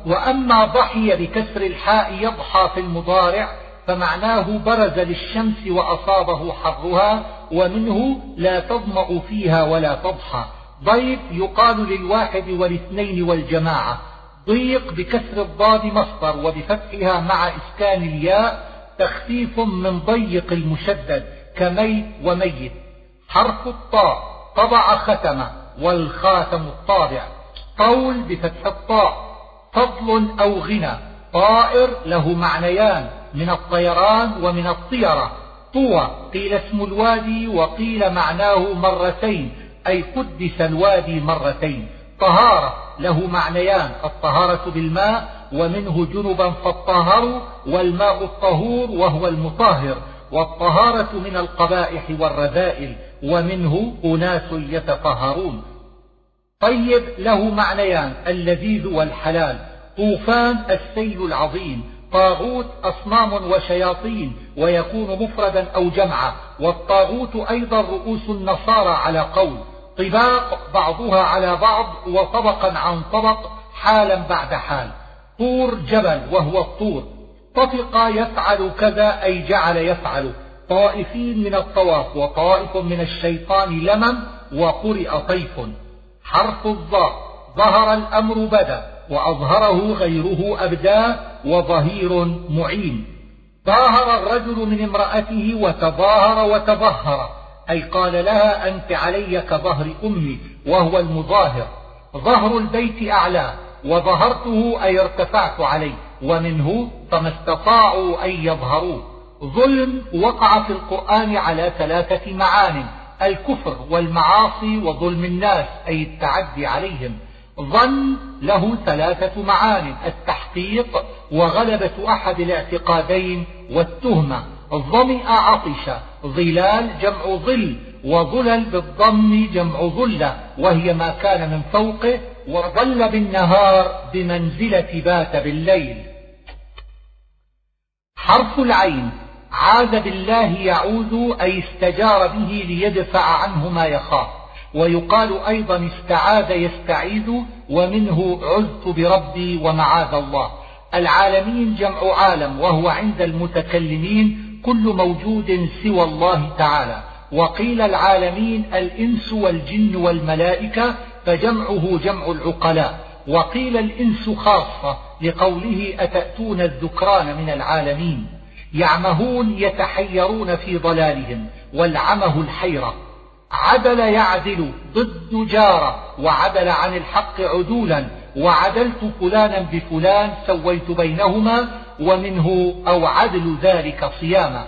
وأما ضحي بكسر الحاء يضحى في المضارع فمعناه برز للشمس وأصابه حرها ومنه لا تظمأ فيها ولا تضحى. ضيق يقال للواحد والاثنين والجماعة. ضيق بكسر الضاد مصدر وبفتحها مع إسكان الياء تخفيف من ضيق المشدد كميت وميت. حرف الطاء طبع ختم والخاتم الطابع. قول بفتح الطاء. فضل أو غنى. طائر له معنيان من الطيران ومن الطيرة. طوى قيل اسم الوادي وقيل معناه مرتين. أي قدس الوادي مرتين. طهارة له معنيان. الطهارة بالماء ومنه جنبا فالطهر والماء الطهور وهو المطهر. والطهارة من القبائح والرذائل ومنه أناس يتطهرون. طيب له معنيان. اللذيذ والحلال. طوفان السيل العظيم. طاغوت أصنام وشياطين ويكون مفردا أو جمعا والطاغوت أيضا رؤوس النصارى على قول طباق بعضها على بعض وطبقا عن طبق حالا بعد حال طور جبل وهو الطور طفق يفعل كذا أي جعل يفعل طائفين من الطواف وطائف من الشيطان لمم وقرئ طيف حرف الظاء ظهر الأمر بدا وأظهره غيره أبداه وظهير معين. طاهر الرجل من امرأته وتظاهر وتظهر. أي قال لها أنت علي كظهر أمي وهو المظاهر. ظهر البيت أعلى وظهرته أي ارتفعت عليه. ومنه فما استطاعوا أن يظهروه ظلم وقع في القرآن على ثلاثة معان. الكفر والمعاصي وظلم الناس أي التعدي عليهم. ظن له ثلاثة معان التحقيق وغلبة أحد الاعتقادين والتهمة ظمئ عطش ظلال جمع ظل وظلل بالضم جمع ظلة وهي ما كان من فوقه وظل بالنهار بمنزلة بات بالليل. حرف العين عاذ بالله يعوذ أي استجار به ليدفع عنه ما يخاف. ويقال أيضا استعاذ يستعيذ ومنه عذت بربي ومعاذ الله. العالمين جمع عالم وهو عند المتكلمين كل موجود سوى الله تعالى. وقيل العالمين الإنس والجن والملائكة فجمعه جمع العقلاء. وقيل الإنس خاصة لقوله أتأتون الذكران من العالمين. يعمهون يتحيرون في ضلالهم والعمه الحيرة. عدل يعدل ضد جارة وعدل عن الحق عدولا وعدلت فلانا بفلان سويت بينهما ومنه أو عدل ذلك صياما.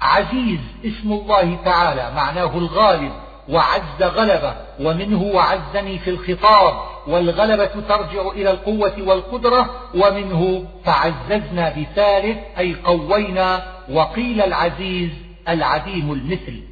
عزيز اسم الله تعالى معناه الغالب وعز غلبة ومنه وعزني في الخطاب والغلبة ترجع إلى القوة والقدرة ومنه فعززنا بثالث أي قوينا وقيل العزيز العديم المثل.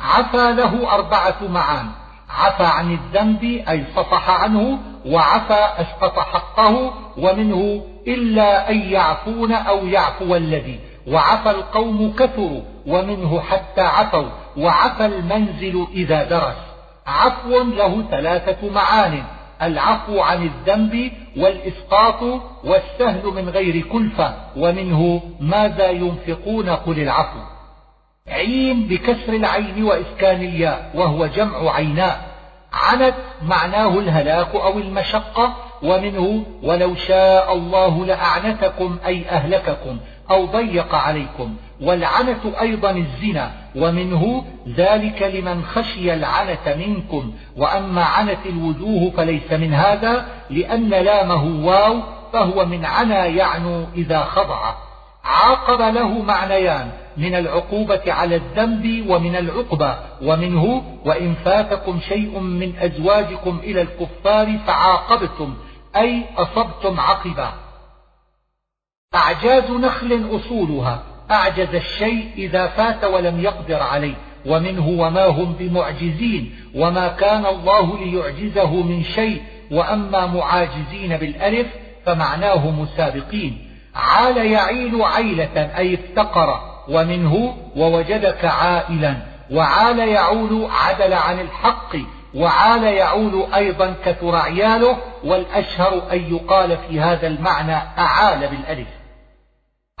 عفى له أربعة معان. عفى عن الذنب أي صفح عنه وعفى أسقط حقه ومنه إلا أن يعفون أو يعفو الذي. وعفى القوم كثروا ومنه حتى عفوا. وعفى المنزل إذا درس. عفو له ثلاثة معان. العفو عن الذنب والإسقاط والسهل من غير كلفة ومنه ماذا ينفقون قل العفو. عين بكسر العين وإسكان الياء وهو جمع عيناء. عنت معناه الهلاك أو المشقة ومنه ولو شاء الله لأعنتكم أي أهلككم أو ضيق عليكم. والعنة أيضا الزنا ومنه ذلك لمن خشي العنة منكم. وأما عنت الوجوه فليس من هذا لأن لامه واو فهو من عنا يعنو إذا خضع. عاقب له معنيان من العقوبة على الذنب ومن العقبة. ومنه وإن فاتكم شيء من أزواجكم إلى الكفار فعاقبتم أي أصبتم عقبا أعجاز نخل أصولها أعجز الشيء إذا فات ولم يقدر عليه. ومنه وما هم بمعجزين وما كان الله ليعجزه من شيء. وأما معاجزين بالألف فمعناه مسابقين. عال يعيل عيلة أي افتقر ومنه ووجدك عائلا. وعال يعول عدل عن الحق وعال يعول أيضا كثر عياله. والأشهر أن يقال في هذا المعنى أعال بالألف.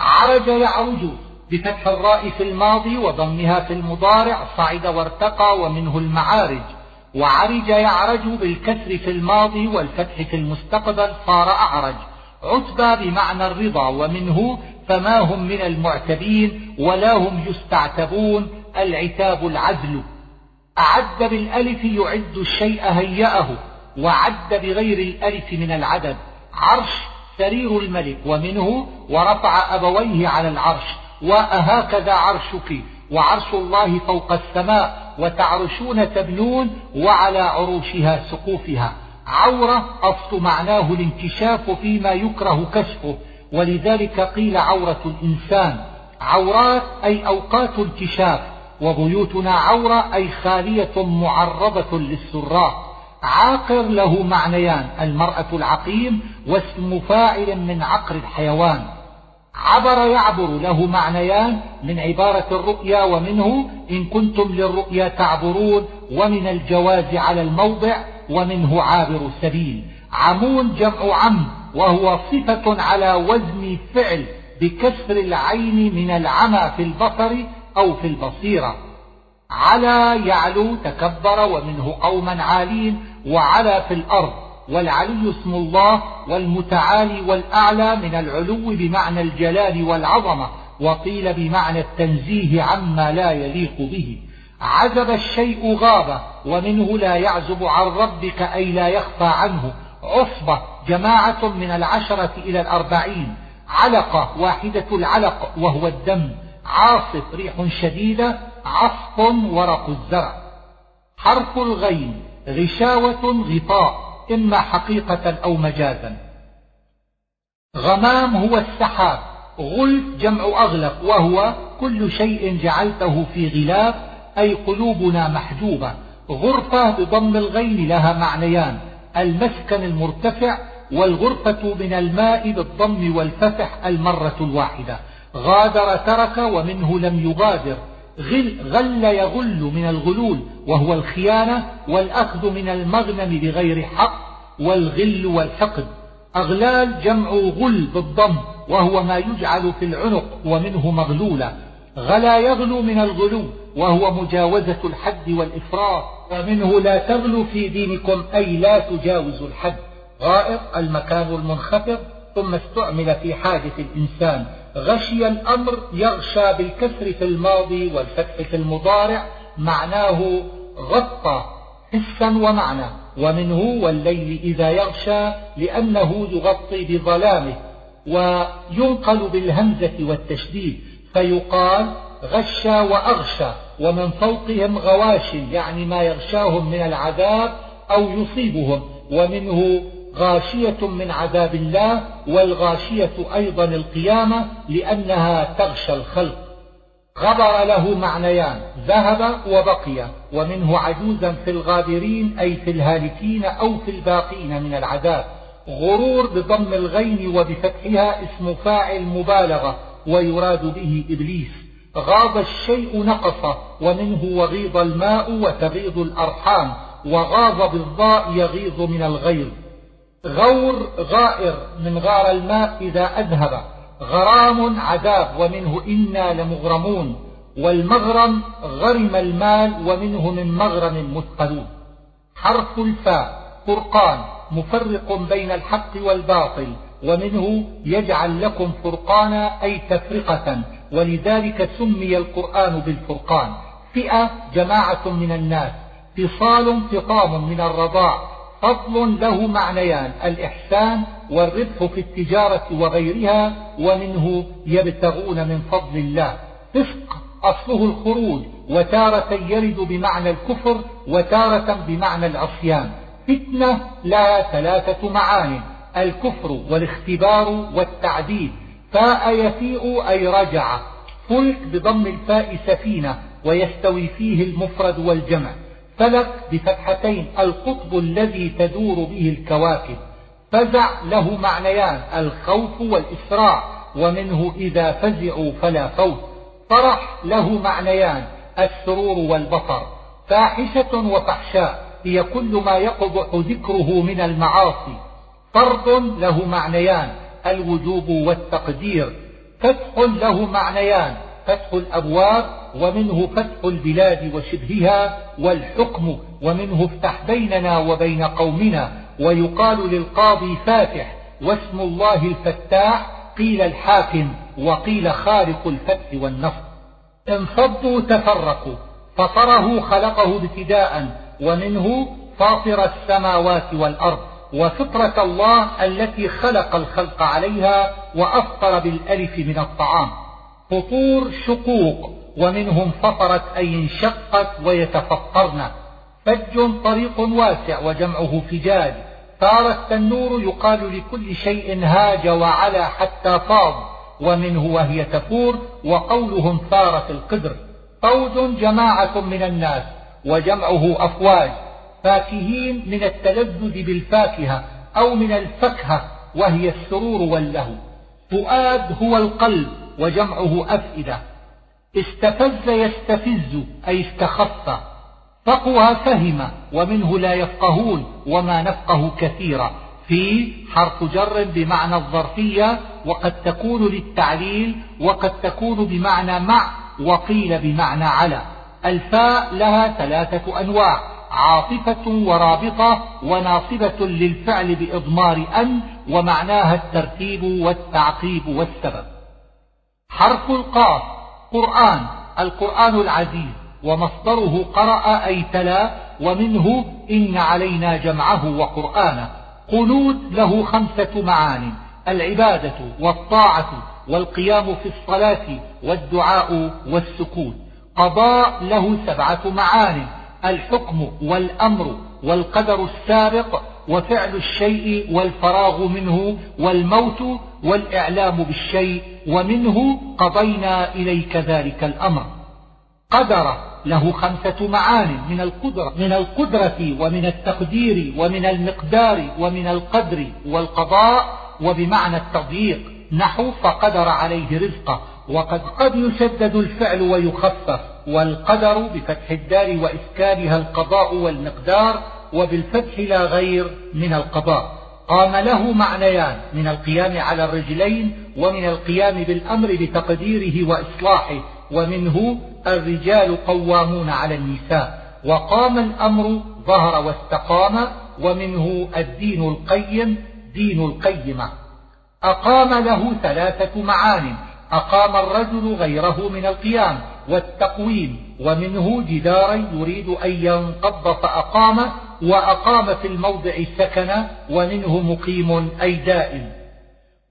عرج يعرج بفتح الراء في الماضي وضمها في المضارع صعد وارتقى ومنه المعارج. وعرج يعرج بالكسر في الماضي والفتح في المستقبل صار أعرج. عتبى بمعنى الرضا ومنه فما هم من المعتبين ولا هم يستعتبون العتاب العدل. أعد بالألف يعد الشيء هيأه وعد بغير الألف من العدد. عرش سرير الملك ومنه ورفع أبويه على العرش. وأهكذا عرشك وعرش الله فوق السماء وتعرشون تبنون وعلى عروشها سقوفها. عورة أصل معناه الانكشاف فيما يكره كشفه ولذلك قيل عورة الإنسان. عورات أي أوقات انكشاف وبيوتنا عورة أي خالية معرضة للسراء. عاقر له معنيان المرأة العقيم واسم فاعل من عقر الحيوان. عبر يعبر له معنيان من عبارة الرؤيا ومنه إن كنتم للرؤيا تعبرون ومن الجواز على الموضع ومنه عابر سبيل عمون جمع عم وهو صفة على وزن فعل بكسر العين من العمى في البصر أو في البصيرة. على يعلو تكبر ومنه قوما عالين وعلى في الأرض. والعلي اسم الله والمتعالي والأعلى من العلو بمعنى الجلال والعظمة وقيل بمعنى التنزيه عما لا يليق به. عزب الشيء غاب ومنه لا يعزب عن ربك أي لا يخفى عنه. عصبة جماعة من العشرة إلى الأربعين. علقة واحدة العلق وهو الدم. عاصف ريح شديدة. عصف ورق الزرع. حرف الغين غشاوة غطاء. إما حقيقة أو مجازا. غمام هو السحاب. غلف جمع أغلق وهو كل شيء جعلته في غلاف. أي قلوبنا محجوبة. غرفة بضم الغين لها معنيان. المسكن المرتفع والغرفة من الماء بالضم والفتح المرة الواحدة. غادر ترك ومنه لم يغادر. غل, غل يغل من الغلول وهو الخيانة والأخذ من المغنم بغير حق والغل والحقد. أغلال جمع غل بالضم وهو ما يجعل في العنق ومنه مغلولة. غلا يغلو من الغلو وهو مجاوزة الحد والإفراط ومنه لا تغلو في دينكم أي لا تجاوزوا الحد. غائط المكان المنخفض ثم استعمل في حاجة الإنسان. غشي الأمر يغشى بالكسر في الماضي والفتح في المضارع. معناه غطى حسا ومعنى. ومنه والليل إذا يغشى لأنه يغطي بظلامه. وينقل بالهمزة والتشديد. فيقال غشى وأغشى ومن فوقهم غواش يعني ما يغشاهم من العذاب أو يصيبهم ومنه غاشية من عذاب الله والغاشية أيضا القيامة لأنها تغشى الخلق. غبر له معنيان ذهب وبقي ومنه عجوزا في الغابرين أي في الهالكين أو في الباقين من العذاب. غرور بضم الغين وبفتحها اسم فاعل مبالغة ويراد به إبليس. غاض الشيء نقص ومنه وغيض الماء وتغيض الأرحام وغاض بالضاء يغيظ من الغيظ. غور غائر من غار الماء إذا أذهب. غرام عذاب ومنه إنا لمغرمون. والمغرم غرم المال ومنه من مغرم مثقلون. حرف الفاء فرقان مفرق بين الحق والباطل. ومنه يجعل لكم فرقانا أي تفرقة ولذلك سمي القرآن بالفرقان. فئة جماعة من الناس فصال فطام من الرضاع فضل له معنيان الإحسان والربح في التجارة وغيرها ومنه يبتغون من فضل الله. فسق أصله الخروج وتارة يرد بمعنى الكفر وتارة بمعنى العصيان. فتنة لها ثلاثة معان. الكفر والاختبار والتعديد فاء يفيء أي رجع فلك بضم الفاء سفينة ويستوي فيه المفرد والجمع فلك بفتحتين القطب الذي تدور به الكواكب فزع له معنيان الخوف والإسراع ومنه إذا فزعوا فلا خوف فرح له معنيان السرور والبطر فاحشة وفحشاء هي كل ما يقبح ذكره من المعاصي. فرض له معنيان الوجوب والتقدير. فتح له معنيان فتح الأبواب ومنه فتح البلاد وشبهها والحكم ومنه افتح بيننا وبين قومنا. ويقال للقاضي فاتح واسم الله الفتاح قيل الحاكم وقيل خالق الفتح والنصر. انفضوا تفرقوا فطره خلقه ابتداء ومنه فاطر السماوات والأرض. وفطرة الله التي خلق الخلق عليها وأفطر بالألف من الطعام. فطور شقوق ومنهم فطرت أي انشقت ويتفطرن. فج طريق واسع وجمعه فجاج. ثار التنور يقال لكل شيء هاج وعلى حتى فاض. ومنه وهي تفور وقولهم ثارت القدر. فوج جماعة من الناس وجمعه أفواج. فاكهين من التلذذ بالفاكهة أو من الفكهة وهي السرور واللهو. فؤاد هو القلب وجمعه أفئدة. استفز يستفز أي استخف. فقها فهم ومنه لا يفقهون وما نفقه كثيرا. في حرف جر بمعنى الظرفية وقد تكون للتعليل وقد تكون بمعنى مع وقيل بمعنى على. الفاء لها ثلاثة أنواع. عاطفة ورابطة وناصبة للفعل بإضمار أن ومعناها الترتيب والتعقيب والسبب. حرف القاف قرآن القرآن العزيز ومصدره قرأ أي تلا ومنه إن علينا جمعه وقرآنه. قنوت له خمسة معان العبادة والطاعة والقيام في الصلاة والدعاء والسكوت. قضاء له سبعة معان الحكم والأمر والقدر السابق وفعل الشيء والفراغ منه والموت والإعلام بالشيء ومنه قضينا إليك ذلك الأمر. قدر له خمسة معان من القدرة من القدرة ومن التقدير ومن المقدار ومن القدر والقضاء وبمعنى التضييق. نحو فقدر عليه رزقه. وقد قد يشدد الفعل ويخفف والقدر بفتح الدار وإسكانها القضاء والمقدار وبالفتح لا غير من القضاء. قام له معنيان من القيام على الرجلين ومن القيام بالأمر بتقديره وإصلاحه ومنه الرجال قوامون على النساء. وقام الأمر ظهر واستقام ومنه الدين القيم دين القيمة. أقام له ثلاثة معان أقام الرجل غيره من القيام والتقويم ومنه جدارا يريد أن ينقض فأقام وأقام في الموضع سكنا ومنه مقيم أي دائم.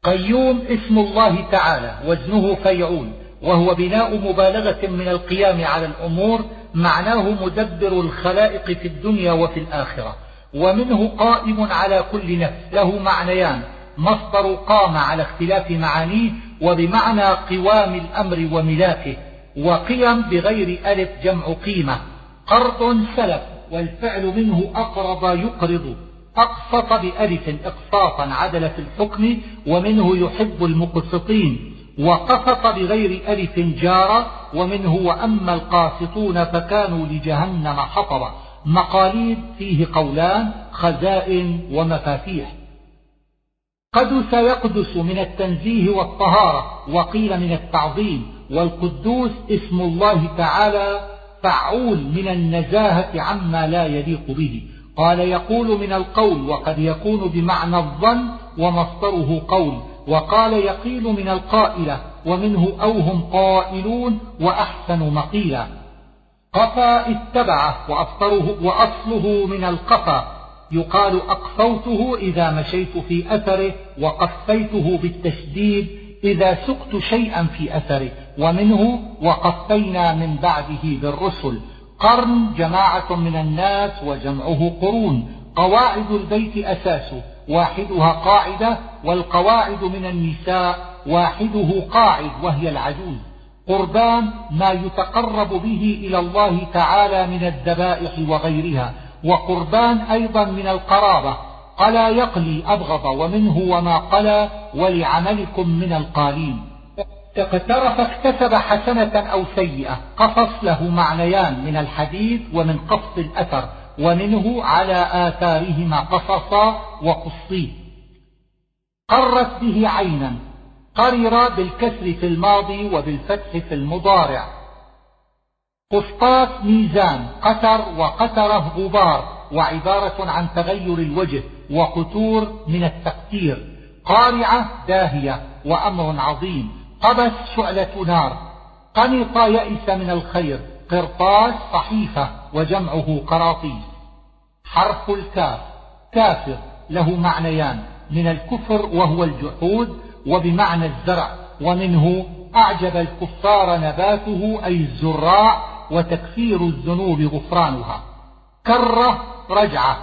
قيوم اسم الله تعالى وزنه فيعول وهو بناء مبالغة من القيام على الأمور معناه مدبر الخلائق في الدنيا وفي الآخرة ومنه قائم على كل نفس له معنيان مصدر قام على اختلاف معانيه وبمعنى قوام الأمر وملاكه وقيم بغير ألف جمع قيمة. قرض سلف والفعل منه أقرض يقرض. أقسط بألف إقساطا عدل في الحكم ومنه يحب المقسطين. وقسط بغير ألف جار ومنه وأما القاسطون فكانوا لجهنم حطبا. مقاليد فيه قولان خزائن ومفاتيح. قدس يقدس من التنزيه والطهارة وقيل من التعظيم والقدوس اسم الله تعالى فعول من النزاهة عما لا يليق به. قال يقول من القول وقد يكون بمعنى الظن ومصدره قول. وقال يقيل من القائلة ومنه أو هم قائلون وأحسن مقيلا. قفا اتبعه وأصله من القفا. يقال أقفوته إذا مشيت في أثره وقفيته بالتشديد إذا سقت شيئا في أثره ومنه وقفينا من بعده بالرسل. قرن جماعة من الناس وجمعه قرون. قواعد البيت أساسه واحدها قاعدة والقواعد من النساء واحدة قاعد وهي العجوز. قربان ما يتقرب به إلى الله تعالى من الذبائح وغيرها. وقربان أيضا من القرابة. قلا يقلي أبغض ومنه وما قلى ولعملكم من القالين. اقترف اكتسب حسنة أو سيئة. قصص له معنيان من الحديث ومن قص الأثر ومنه على آثارهما قصصا وقصي. قرت به عينا. قرر بالكسر في الماضي وبالفتح في المضارع. قسطاس ميزان قتر وقتره غبار وعبارة عن تغير الوجه وقتور من التقتير. قارعة داهية وأمر عظيم. قبس شعلة نار. قنط يئس من الخير. قرطاس صحيفة وجمعه قراطيس. حرف الكاف. كافر له معنيان. من الكفر وهو الجحود وبمعنى الزرع. ومنه أعجب الكفار نباته أي الزراع وتكفير الذنوب غفرانها. كرة رجعة.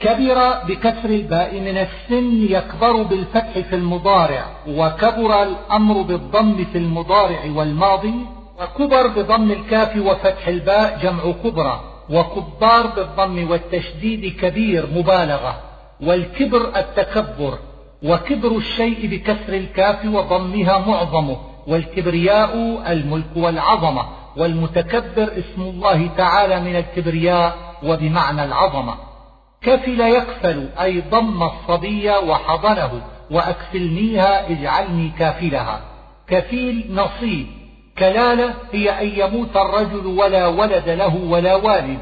كبر بكسر الباء من السن يكبر بالفتح في المضارع وكبر الأمر بالضم في المضارع والماضي وكبر بضم الكاف وفتح الباء جمع كبرى وكبار بالضم والتشديد كبير مبالغة والكبر التكبر وكبر الشيء بكسر الكاف وضمها معظمه والكبرياء الملك والعظمة. والمتكبر اسم الله تعالى من الكبرياء وبمعنى العظمة. كفل يكفل أي ضم الصبي وحضنه وأكفلنيها اجعلني كافلها. كفيل نصيب كلالة هي أن يموت الرجل ولا ولد له ولا والد.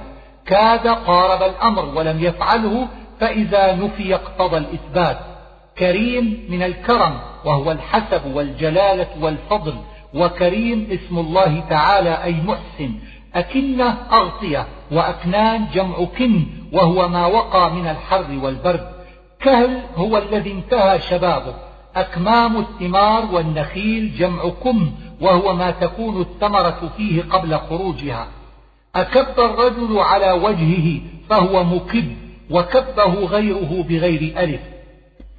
كاد قارب الأمر ولم يفعله فإذا نفي اقتضى الإثبات. كريم من الكرم وهو الحسب والجلالة والفضل. وكريم اسم الله تعالى أي محسن أكنة أغطية وأكنان جمع كن وهو ما وقى من الحر والبرد. كهل هو الذي انتهى شبابه. أكمام الثمار والنخيل جمع كم وهو ما تكون الثمرة فيه قبل خروجها. أكب الرجل على وجهه فهو مكب وكبه غيره بغير ألف.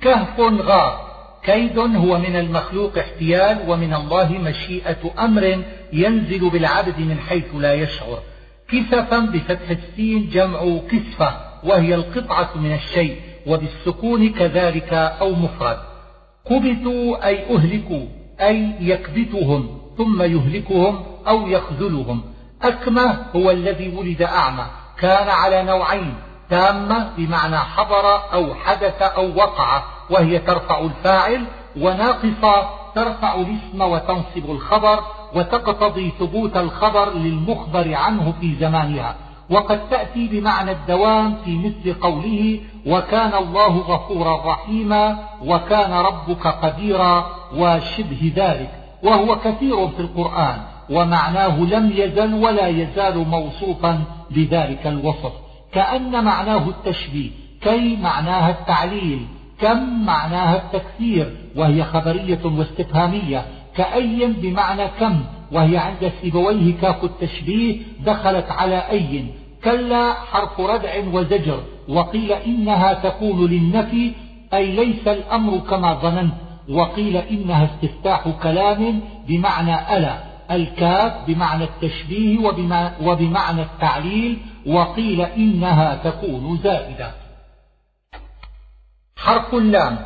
كهف غار. كيد هو من المخلوق احتيال ومن الله مشيئة أمر ينزل بالعبد من حيث لا يشعر. كسفا بفتح السين جمع كسفة وهي القطعة من الشيء وبالسكون كذلك أو مفرد. كبتوا أي أهلكوا أي يكبتهم ثم يهلكهم أو يخذلهم. أكمة هو الذي ولد أعمى كان على نوعين تامة بمعنى حضر أو حدث أو وقع وهي ترفع الفاعل وناقصة ترفع الاسم وتنصب الخبر وتقتضي ثبوت الخبر للمخبر عنه في زمانها. وقد تأتي بمعنى الدوام في مثل قوله وكان الله غفورا رحيما وكان ربك قديرا وشبه ذلك. وهو كثير في القرآن ومعناه لم يزل ولا يزال موصوفا بذلك الوصف. كأن معناه التشبيه كي معناها التعليل كم معناها التكثير وهي خبرية واستفهامية كأي بمعنى كم وهي عند سيبويه كاف التشبيه دخلت على أي كلا حرف ردع وزجر وقيل إنها تكون للنفي أي ليس الأمر كما ظننت وقيل إنها استفتاح كلام بمعنى ألا الكاف بمعنى التشبيه وبمعنى التعليل وقيل إنها تكون زائدة. حرف اللام.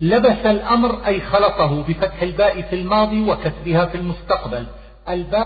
لبس الأمر أي خلطه بفتح الباء في الماضي وكسرها في المستقبل.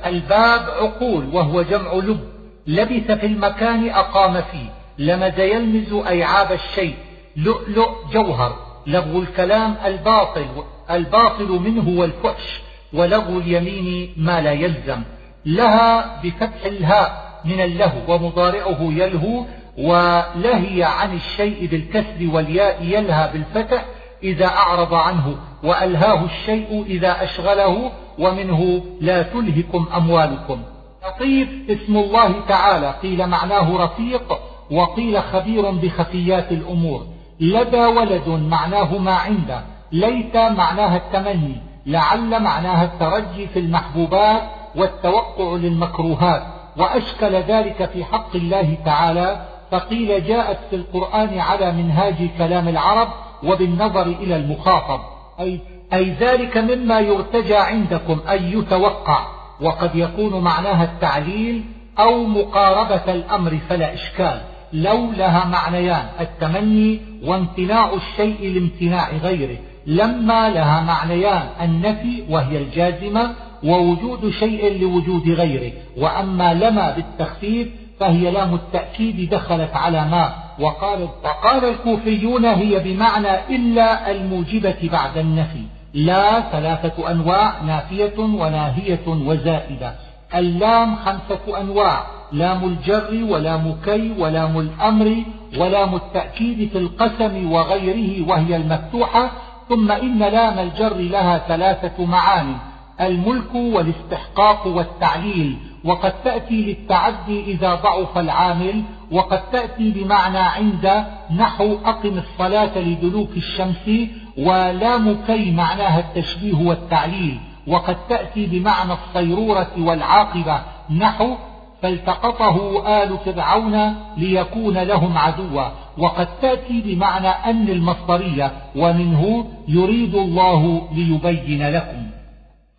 الباب عقول وهو جمع لب. لبث في المكان أقام فيه. لمز يلمز أي عاب الشيء. لؤلؤ جوهر. لغو الكلام الباطل. الباطل منه والفحش. ولغو اليمين ما لا يلزم. لها بفتح الهاء. من اللهو ومضارعه يلهو ولهي عن الشيء بالكسر والياء يلهى بالفتح إذا أعرض عنه وألهاه الشيء إذا أشغله ومنه لا تلهكم أموالكم. لطيف اسم الله تعالى قيل معناه رفيق وقيل خبير بخفيات الأمور. لدى ولد معناه ما عنده ليت معناها التمني لعل معناها الترجي في المحبوبات والتوقع للمكروهات. وأشكل ذلك في حق الله تعالى فقيل جاءت في القرآن على منهاج كلام العرب وبالنظر إلى المخاطب. أي, أي ذلك مما يرتجى عندكم أن يتوقع وقد يكون معناها التعليل أو مقاربة الأمر فلا إشكال. لو لها معنيان التمني وامتناع الشيء لامتناع غيره. لما لها معنيان النفي وهي الجازمة ووجود شيء لوجود غيره وأما لما بالتخفيف فهي لام التأكيد دخلت على ما وقال, وقال الكوفيون هي بمعنى إلا الموجبة بعد النفي لا ثلاثة أنواع نافية وناهية وزائدة. اللام خمسة أنواع لام الجر ولام كي ولام الأمر ولام التأكيد في القسم وغيره وهي المفتوحة ثم إن لام الجر لها ثلاثة معاني الملك والاستحقاق والتعليل وقد تأتي للتعدي إذا ضعف العامل وقد تأتي بمعنى عند نحو أقم الصلاة لدلوك الشمس ولام كي معناها التشبيه والتعليل وقد تأتي بمعنى الصيرورة والعاقبة نحو فالتقطه آل فرعون ليكون لهم عدوا وقد تأتي بمعنى أن المصدرية ومنه يريد الله ليبين لكم.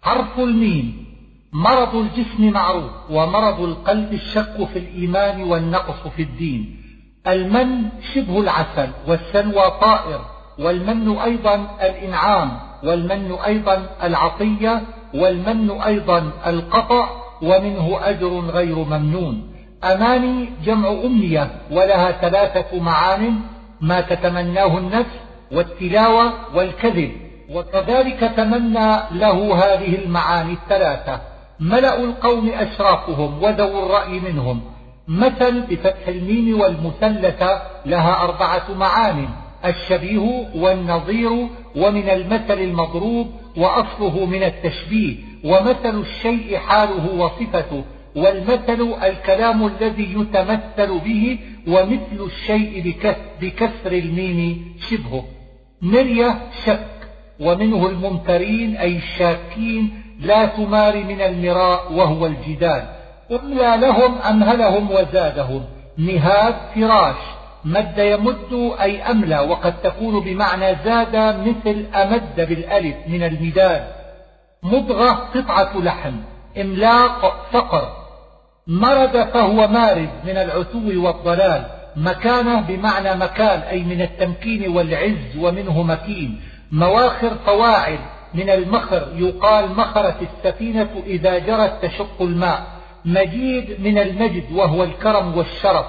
حرف الميم مرض الجسم معروف ومرض القلب الشك في الإيمان والنقص في الدين. المن شبه العسل والسلوى طائر والمن أيضا الإنعام والمن أيضا العطية والمن أيضا القطع ومنه أجر غير ممنون. أماني جمع أمنية ولها ثلاثة معان ما تتمناه النفس والتلاوة والكذب. وكذلك تمنى له هذه المعاني الثلاثة. ملأ القوم أشرافهم وذو الرأي منهم. مثل بفتح الميم والمثلثة لها أربعة معان. الشبيه والنظير ومن المثل المضروب وأصله من التشبيه. ومثل الشيء حاله وصفته. والمثل الكلام الذي يتمثل به ومثل الشيء بكسر الميم شبهه. مرية شك ومنه الممترين أي الشاكين لا تمار من المراء وهو الجدال. أملى لهم أمهلهم وزادهم. مهاد فراش. مد يمد أي أملى. وقد تكون بمعنى زاد مثل أمد بالألف من المداد. مضغة قطعة لحم. إملاق فقر. مرد فهو مارد من العتو والضلال. مكانه بمعنى مكان أي من التمكين والعز ومنه مكين. مواخر فواعل من المخر يقال مخرت السفينة إذا جرت تشق الماء. مجيد من المجد وهو الكرم والشرف.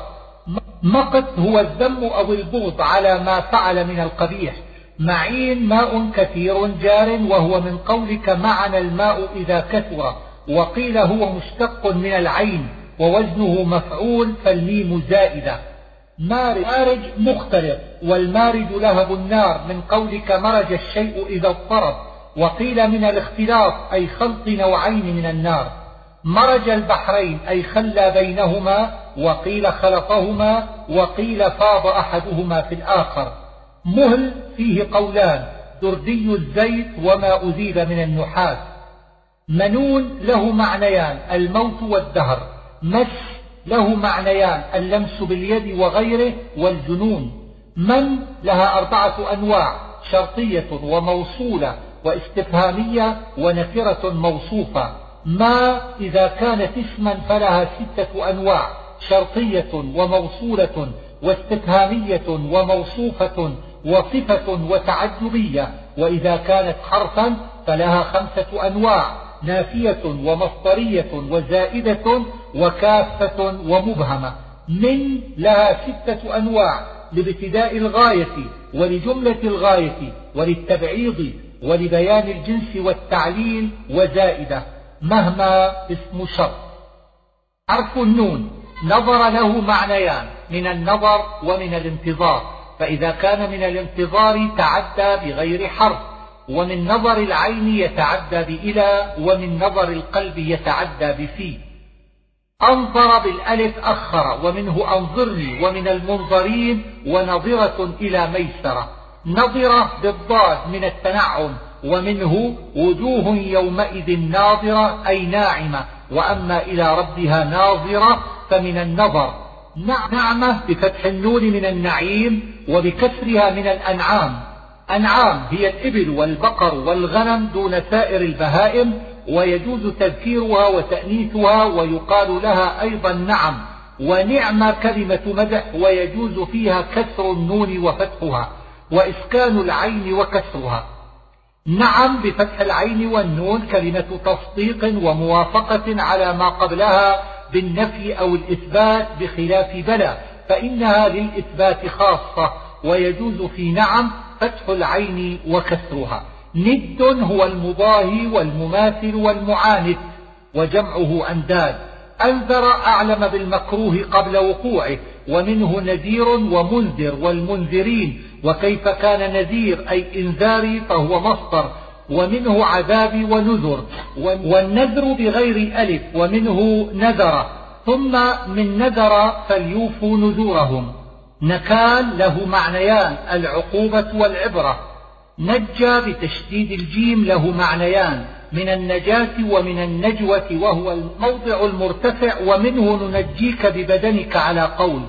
مقت هو الذم أو البغض على ما فعل من القبيح. معين ماء كثير جار وهو من قولك معنى الماء إذا كثر وقيل هو مشتق من العين ووزنه مفعول فالميم زائدة. مارج مختلط والمارج لهب النار من قولك مرج الشيء إذا اضطرب وقيل من الاختلاط أي خلط نوعين من النار. مرج البحرين أي خلى بينهما وقيل خلطهما وقيل فاض أحدهما في الآخر. مهل فيه قولان دردي الزيت وما أزيد من النحاس. منون له معنيان الموت والدهر. مس له معنيان اللمس باليد وغيره والجنون. من؟ لها أربعة أنواع شرطية وموصولة واستفهامية ونكرة موصوفة. ما؟ إذا كانت اسما فلها ستة أنواع شرطية وموصولة واستفهامية وموصوفة وصفة وتعجبية. وإذا كانت حرفا فلها خمسة أنواع نافية ومصدرية وزائدة وكافة ومبهمة من لها ستة أنواع لابتداء الغاية ولجملة الغاية وللتبعيض ولبيان الجنس والتعليل وزائدة مهما اسم شرط. حرف النون نظر له معنيان من النظر ومن الانتظار. فإذا كان من الانتظار تعدى بغير حرف ومن نظر العين يتعدى بإلى ومن نظر القلب يتعدى بفي. أنظر بالألف أخر ومنه أنظرني ومن المنظرين ونظرة إلى ميسرة. نظرة بالضاد من التنعم ومنه وجوه يومئذ ناظرة أي ناعمة. وأما إلى ربها ناظرة فمن النظر. نعمة بفتح النون من النعيم وبكسرها من الأنعام. أنعام هي الإبل والبقر والغنم دون سائر البهائم ويجوز تذكيرها وتأنيثها ويقال لها أيضا نعم ونعم كلمة مدح ويجوز فيها كسر النون وفتحها وإسكان العين وكسرها. نعم بفتح العين والنون كلمة تصديق وموافقة على ما قبلها بالنفي أو الإثبات بخلاف بلى فإنها للإثبات خاصة ويجوز في نعم فتح العين وكسرها. ند هو المضاهي والمماثل والمعاند وجمعه أنداد. أنذر أعلم بالمكروه قبل وقوعه ومنه نذير ومنذر والمنذرين. وكيف كان نذير أي إنذاري فهو مصدر. ومنه عذابي ونذر والنذر بغير ألف ومنه نذر. ثم من نذر فليوفوا نذورهم. نكال له معنيان العقوبة والعبرة. نجى بتشديد الجيم له معنيان من النجاة ومن النجوة وهو الموضع المرتفع ومنه ننجيك ببدنك على قول.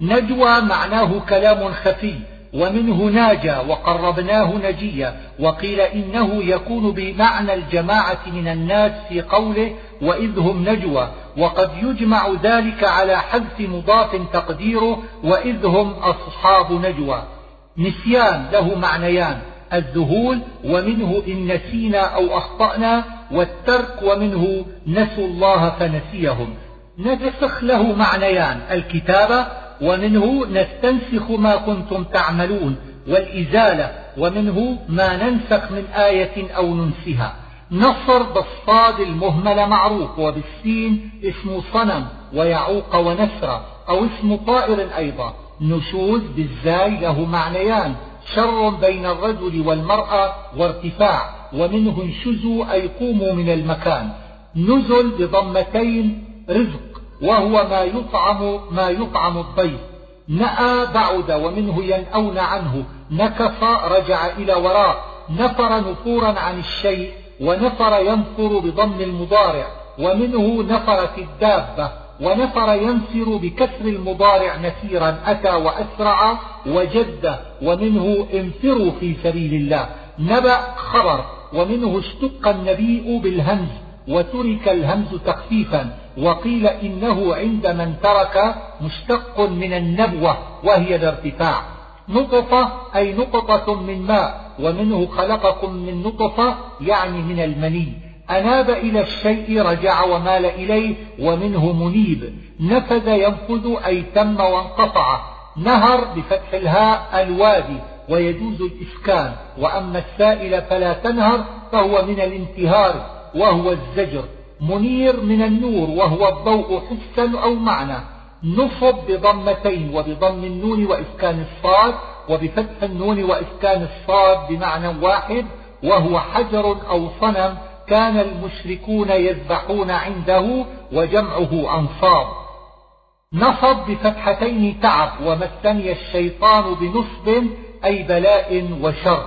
نجوى معناه كلام خفي ومنه ناجى وقربناه نجيا. وقيل إنه يكون بمعنى الجماعة من الناس في قوله وإذ هم نجوى. وقد يجمع ذلك على حذف مضاف تقديره وإذ هم أصحاب نجوى. نسيان له معنيان الذهول ومنه إن نسينا أو أخطأنا والترك ومنه نسوا الله فنسيهم. نسخ له معنيان الكتابة ومنه نستنسخ ما كنتم تعملون والإزالة ومنه ما ننسخ من آية أو ننسها. نصر بالصاد المهمل معروف وبالسين اسم صنم ويعوق ونسر أو اسم طائر أيضا. نشوز بالزاي له معنيان شر بين الرجل والمرأة وارتفاع ومنه انشزوا أي قوموا من المكان. نزل بضمتين رزق وهو ما يطعم ما يطعم الضيف. نأى بعد ومنه ينأون عنه. نكف رجع إلى وراء. نفر نفورا عن الشيء ونفر ينفر بضم المضارع. ومنه نفرت الدابة. ونفر ينفر بكسر المضارع نفيرا أتى وأسرع وجد ومنه انفروا في سبيل الله. نبأ خبر ومنه اشتق النبيء بالهمز وترك الهمز تخفيفا وقيل إنه عند من ترك مشتق من النبوة وهي الارتفاع نطفة أي نقطة من ماء ومنه خلقكم من نطفة يعني من المني. أناب إلى الشيء رجع ومال إليه ومنه منيب. نفذ ينفذ أي تم وانقطع. نهر بفتح الهاء الوادي ويجوز الإسكان. وأما السائل فلا تنهر فهو من الانتهار وهو الزجر. منير من النور وهو الضوء حسا أو معنى. نصب بضمتين وبضم النون وإسكان الصاد وبفتح النون وإسكان الصاد بمعنى واحد وهو حجر أو صنم كان المشركون يذبحون عنده وجمعه أنصاب. نصب بفتحتين تعب ومسني الشيطان بنصب أي بلاء وشر.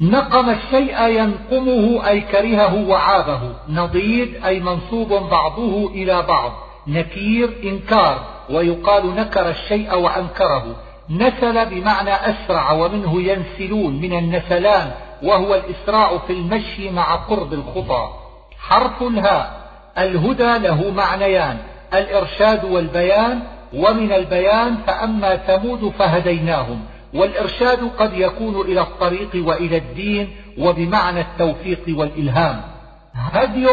نقم الشيء ينقمه أي كرهه وعابه. نضيد أي منصوب بعضه إلى بعض. نكير إنكار ويقال نكر الشيء وأنكره. نسل بمعنى أسرع ومنه ينسلون من النسلان وهو الإسراع في المشي مع قرب الخطى. حرف الهاء الهدى له معنيان الإرشاد والبيان ومن البيان فأما ثمود فهديناهم والإرشاد قد يكون إلى الطريق وإلى الدين وبمعنى التوفيق والإلهام. هدي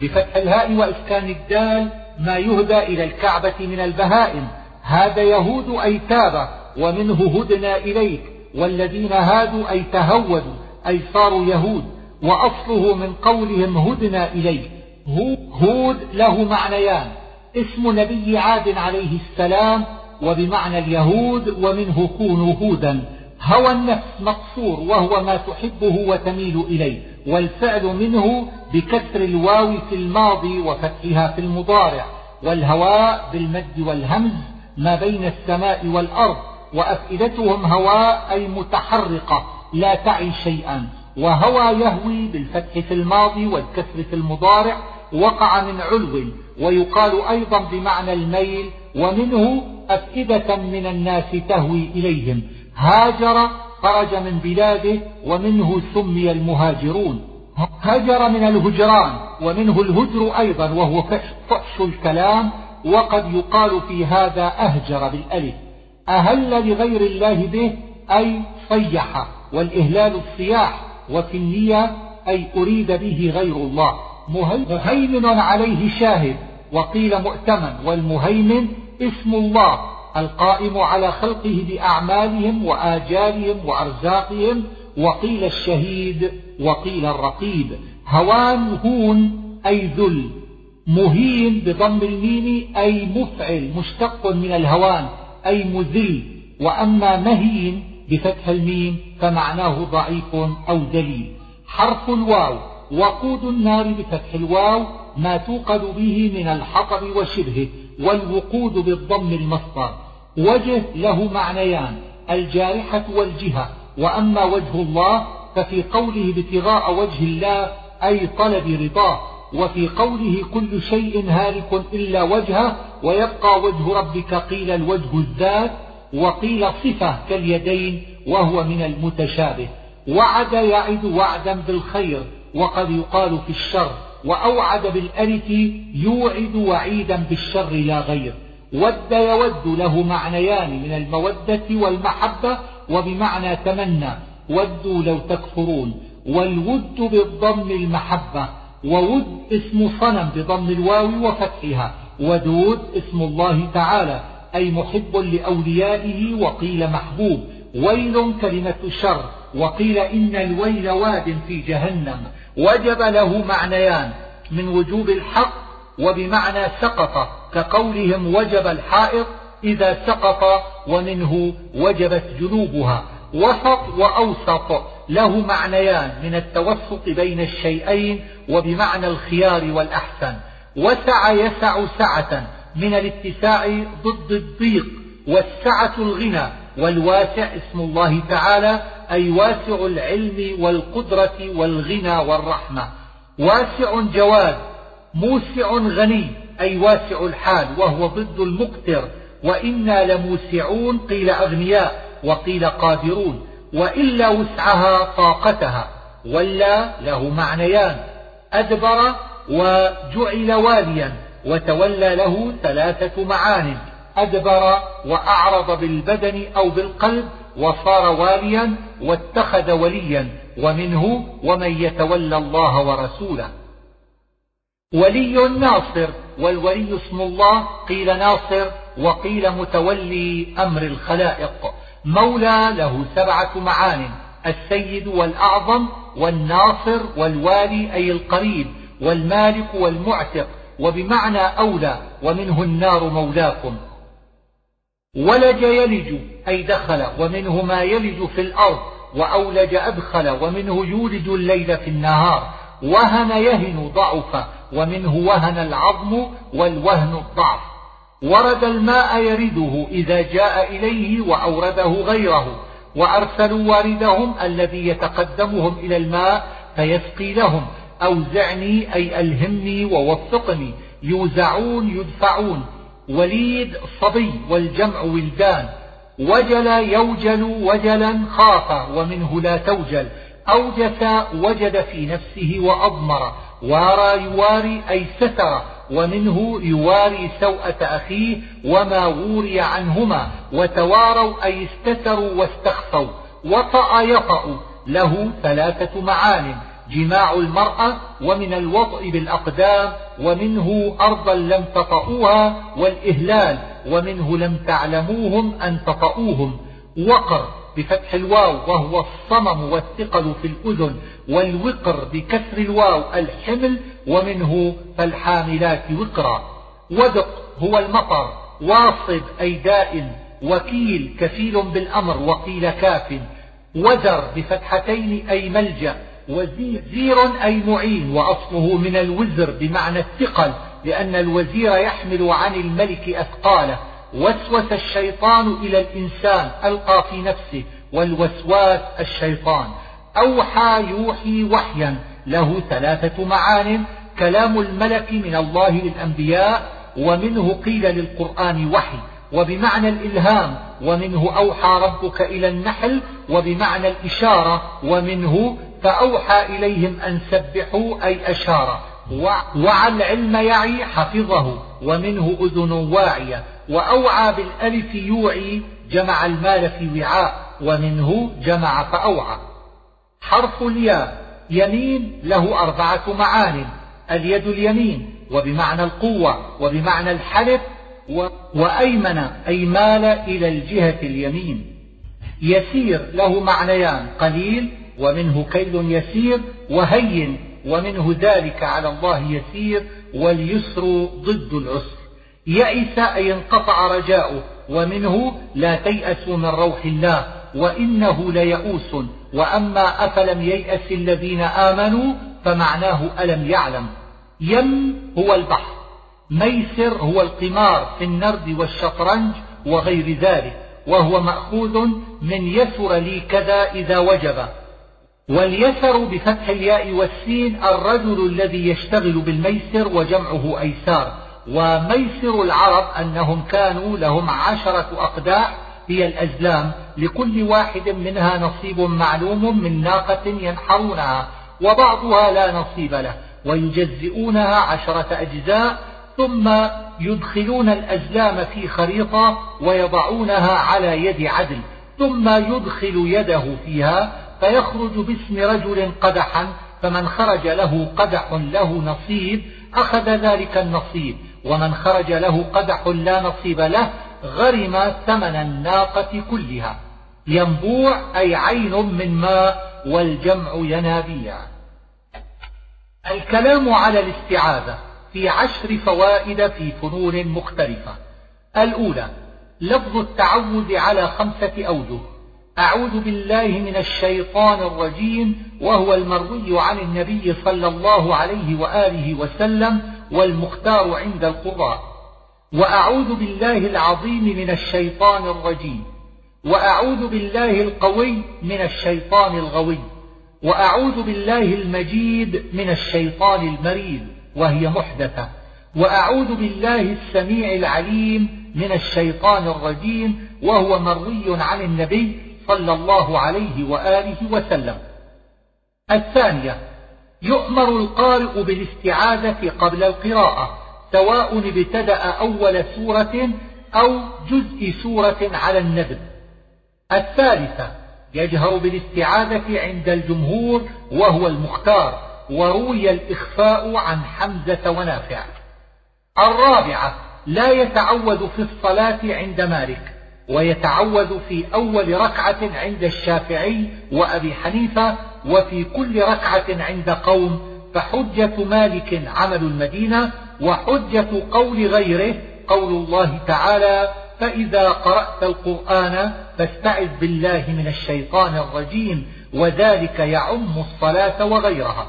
بفتح الهاء وإسكان الدال ما يهدى إلى الكعبة من البهائم. هذا يهود أي تاب ومنه هدنا إليك والذين هادوا أي تهودوا. أي صاروا يهود وأصله من قولهم هدنا إليك هود له معنيان. اسم نبي عاد عليه السلام وبمعنى اليهود ومنه كونوا هودا. هوى النفس مقصور وهو ما تحبه وتميل إليه. والفعل منه بكسر الواو في الماضي وفتحها في المضارع. والهواء بالمد والهمز ما بين السماء والأرض وأفئدتهم هواء أي متحرقة. لا تعي شيئا. وهوى يهوي بالفتح في الماضي والكسر في المضارع وقع من علو ويقال أيضا بمعنى الميل ومنه أفئدة من الناس تهوي إليهم. هاجر خرج من بلاده ومنه سمي المهاجرون. هجر من الهجران ومنه الهجر أيضا وهو فحش الكلام وقد يقال في هذا أهجر بالألف. أهل لغير الله به أي صيح. والإهلال الصياح وفي النية أي أريد به غير الله. مهيمن عليه شاهد وقيل مؤتمن والمهيمن اسم الله القائم على خلقه بأعمالهم وآجالهم وأرزاقهم وقيل الشهيد وقيل الرقيب. هوان هون أي ذل مهين بضم الميم أي مفعل مشتق من الهوان أي مذل. وأما مهين بفتح الميم فمعناه ضعيف أو دليل حرف الواو وقود النار بفتح الواو ما توقد به من الحطب وشبهه والوقود بالضم المصدر. وجه له معنيان الجارحة والجهة. وأما وجه الله ففي قوله ابتغاء وجه الله أي طلب رضاه. وفي قوله كل شيء هالك إلا وجهه ويبقى وجه ربك قيل الوجه الذات وقيل صفة كاليدين وهو من المتشابه. وعد يعد وعدا بالخير وقد يقال في الشر وأوعد بالألف يوعد وعيدا بالشر لا غير. ود يود له معنيان من المودة والمحبة وبمعنى تمنى. ودوا لو تكفرون. والود بالضم المحبة وود اسم صنم بضم الواو وفتحها. ودود اسم الله تعالى. أي محب لأوليائه وقيل محبوب. ويل كلمة شر. وقيل إن الويل واد في جهنم. وجب له معنيان. من وجوب الحق وبمعنى سقط. كقولهم وجب الحائط إذا سقط ومنه وجبت جنوبها. وسط وأوسط له معنيان من التوسط بين الشيئين وبمعنى الخيار والأحسن. وسع يسع سعة. من الاتساع ضد الضيق والسعة الغنى والواسع اسم الله تعالى أي واسع العلم والقدرة والغنى والرحمة. واسع جواد موسع غني أي واسع الحال وهو ضد المقتر. وإنا لموسعون قيل أغنياء وقيل قادرون. وإلا وسعها طاقتها ولا له معنيان. أدبر وجعل واليا. وتولى له ثلاثة معان أدبر وأعرض بالبدن أو بالقلب وصار واليا واتخذ وليا ومنه ومن يتولى الله ورسوله. ولي ناصر والولي اسم الله قيل ناصر وقيل متولي أمر الخلائق. مولى له سبعة معان السيد والأعظم والناصر والوالي أي القريب والمالك والمعتق. وبمعنى أولى ومنه النار مولاكم. ولج يلج أي دخل ومنه ما يلج في الأرض وأولج أدخل ومنه يولج الليل في النهار. وهن يهن ضعف ومنه وهن العظم والوهن الضعف. ورد الماء يرده إذا جاء إليه وأورده غيره وأرسلوا واردهم الذي يتقدمهم إلى الماء فيسقي لهم. أوزعني أي ألهمني ووفقني. يوزعون يدفعون. وليد صبي والجمع ولدان. وجل يوجل وجلا خاف ومنه لا توجل. أوجس وجد في نفسه وأضمر. وارى يواري أي ستر. ومنه يواري سوءة أخيه وما وري عنهما. وتواروا أي استتروا واستخفوا. وطأ يطأ له ثلاثة معان. جماع المرأة ومن الوطء بالأقدام ومنه أرضا لم تطئوها والإهلال ومنه لم تعلموهم أن تطئوهم. وقر بفتح الواو وهو الصمم والثقل في الأذن والوقر بكسر الواو الحمل ومنه فالحاملات وقرا. ودق هو المطر واصب أي دائم وكيل كفيل بالأمر وقيل كاف. وزر بفتحتين أي ملجأ وزير أي معين وأصله من الوزر بمعنى الثقل لأن الوزير يحمل عن الملك أثقاله. وسوس الشيطان إلى الإنسان ألقى في نفسه والوسواس الشيطان. أوحى يوحي وحيا له ثلاثة معان. كلام الملك من الله للأنبياء ومنه قيل للقرآن وحي وبمعنى الإلهام ومنه أوحى ربك إلى النحل وبمعنى الإشارة ومنه فأوحى إليهم أن سبحوا أي أشار وعى العلم يعي حفظه ومنه أذن واعية. وأوعى بالألف يوعي جمع المال في وعاء ومنه جمع فأوعى. حرف الياء يمين له أربعة معان اليد اليمين وبمعنى القوة وبمعنى الحلف وأيمن أي مال إلى الجهة اليمين. يسير له معنيان قليل ومنه كيل يسير وهين ومنه ذلك على الله يسير واليسر ضد العسر. يئس أي انقطع رجاؤه ومنه لا تيأسوا من روح الله وإنه ليئوس. وأما أفلم ييأس الذين آمنوا فمعناه ألم يعلم. يم هو البحر ميسر هو القمار في النرد والشطرنج وغير ذلك وهو مأخوذ من يسر لي كذا إذا وجب. واليسر بفتح الياء والسين الرجل الذي يشتغل بالميسر وجمعه أيسار. وميسر العرب أنهم كانوا لهم عشرة أقداح هي الأزلام لكل واحد منها نصيب معلوم من ناقة ينحرونها وبعضها لا نصيب له ويجزئونها عشرة أجزاء ثم يدخلون الأزلام في خريطة ويضعونها على يد عدل ثم يدخل يده فيها فيخرج باسم رجل قدحا فمن خرج له قدح له نصيب أخذ ذلك النصيب. ومن خرج له قدح لا نصيب له غرم ثمن الناقة كلها. ينبوع أي عين من ماء والجمع ينابيع. الكلام على الاستعاذة في عشر فوائد في فنون مختلفة. الأولى لفظ التعوذ على خمسة أوجه. أعوذ بالله من الشيطان الرجيم وهو المروي عن النبي صلى الله عليه وآله وسلم والمختار عند القراء وأعوذ بالله العظيم من الشيطان الرجيم. وأعوذ بالله القوي من الشيطان الغوي. وأعوذ بالله المجيد من الشيطان المريد وهي محدثة. وأعوذ بالله السميع العليم من الشيطان الرجيم وهو مروي عن النبي صلى الله عليه وآله وسلم. الثانية يؤمر القارئ بالاستعاذة قبل القراءة سواء ابتدأ أول سورة أو جزء سورة على النبذ الثالثة يجهر بالاستعاذة عند الجمهور وهو المختار وروي الإخفاء عن حمزة ونافع. الرابعة لا يتعوذ في الصلاة عند مالك. ويتعوذ في أول ركعة عند الشافعي وأبي حنيفة وفي كل ركعة عند قوم فحجة مالك عمل المدينة وحجة قول غيره قول الله تعالى فإذا قرأت القرآن فاستعذ بالله من الشيطان الرجيم وذلك يعم الصلاة وغيرها.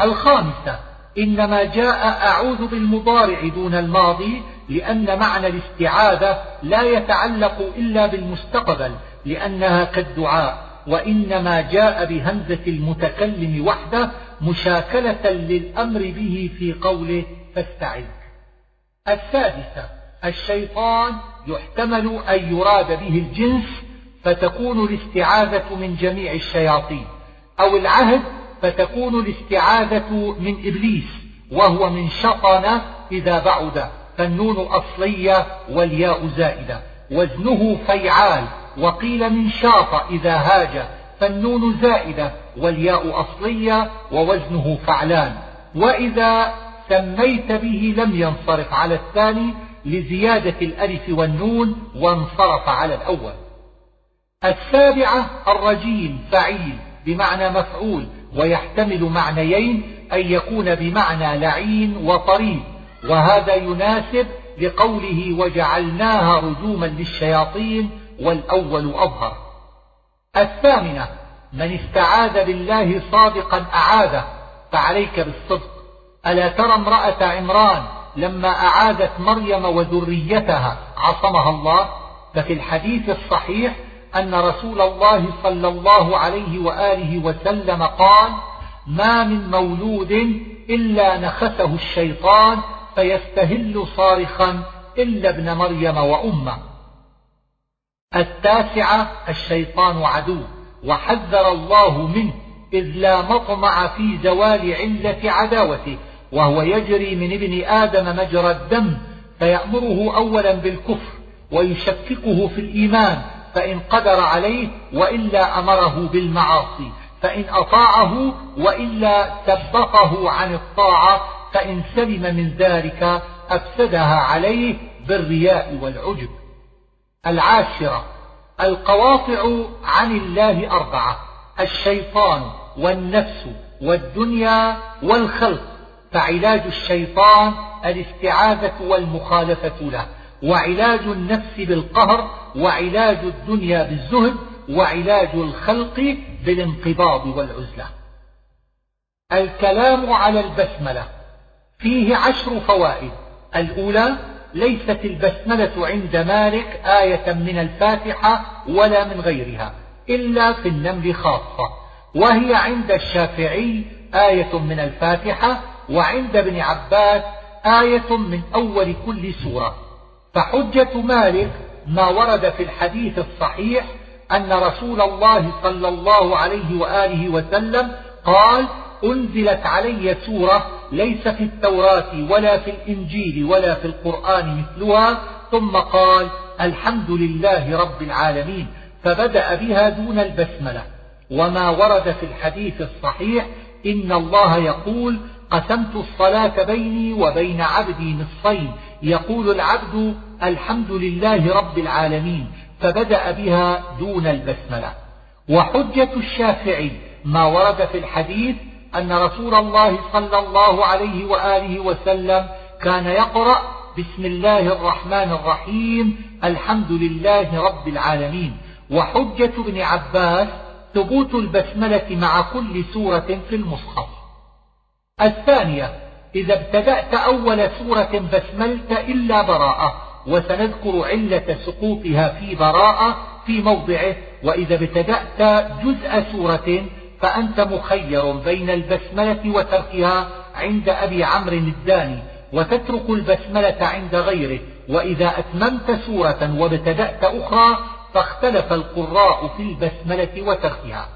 الخامسة إنما جاء أعوذ بالمضارع دون الماضي لأن معنى الاستعاذة لا يتعلق إلا بالمستقبل لأنها كالدعاء وإنما جاء بهمزة المتكلم وحده مشاكلة للأمر به في قوله فاستعذ. السادسة الشيطان يحتمل أن يراد به الجنس فتكون الاستعاذة من جميع الشياطين أو العهد فتكون الاستعاذة من إبليس وهو من شطن إذا بعد فالنون أصلية والياء زائدة وزنه فيعال وقيل من شاط إذا هاج فالنون زائدة والياء أصلية ووزنه فعلان. وإذا سميت به لم ينصرف على الثاني لزيادة الألف والنون وانصرف على الأول. السابعة الرجيم فعيل بمعنى مفعول ويحتمل معنيين أن يكون بمعنى لعين وطريد وهذا يناسب لقوله وجعلناها رجوما للشياطين والأول أظهر. الثامنة من استعاذ بالله صادقا أعاذه فعليك بالصدق. ألا ترى امرأة عمران لما أعادت مريم وذريتها عصمها الله؟ ففي الحديث الصحيح أن رسول الله صلى الله عليه وآله وسلم قال ما من مولود إلا نخسه الشيطان فيستهل صارخا إلا ابن مريم وأمه. التاسعة الشيطان عدو وحذر الله منه إذ لا مطمع في زوال علة عداوته وهو يجري من ابن آدم مجرى الدم فيأمره أولا بالكفر ويشككه في الإيمان فإن قدر عليه وإلا أمره بالمعاصي فإن أطاعه وإلا ثبطه عن الطاعة فإن سلم من ذلك أفسدها عليه بالرياء والعجب. العاشرة القواطع عن الله أربعة الشيطان والنفس والدنيا والخلق فعلاج الشيطان الاستعاذة والمخالفة له. وعلاج النفس بالقهر وعلاج الدنيا بالزهد وعلاج الخلق بالانقباض والعزلة. الكلام على البسملة. فيه عشر فوائد. الأولى ليست البسملة عند مالك آية من الفاتحة ولا من غيرها إلا في النمل خاصة. وهي عند الشافعي آية من الفاتحة وعند ابن عباس آية من أول كل سورة. فحجة مالك ما ورد في الحديث الصحيح أن رسول الله صلى الله عليه وآله وسلم قال أنزلت علي سورة ليس في التوراة ولا في الإنجيل ولا في القرآن مثلها ثم قال الحمد لله رب العالمين فبدأ بها دون البسملة. وما ورد في الحديث الصحيح إن الله يقول قسمت الصلاة بيني وبين عبدي نصفين. يقول العبد الحمد لله رب العالمين فبدأ بها دون البسملة. وحجة الشافعي ما ورد في الحديث أن رسول الله صلى الله عليه وآله وسلم كان يقرأ بسم الله الرحمن الرحيم الحمد لله رب العالمين. وحجة ابن عباس ثبوت البسملة مع كل سورة في المصحف. الثانية إذا ابتدأت أول سورة بسملت إلا براءة وسنذكر علة سقوطها في براءة في موضعه وإذا ابتدأت جزء سورة فأنت مخير بين البسملة وتركها عند أبي عمرو الداني وتترك البسملة عند غيره وإذا أتممت سورة وابتدأت أخرى فاختلف القراء في البسملة وتركها.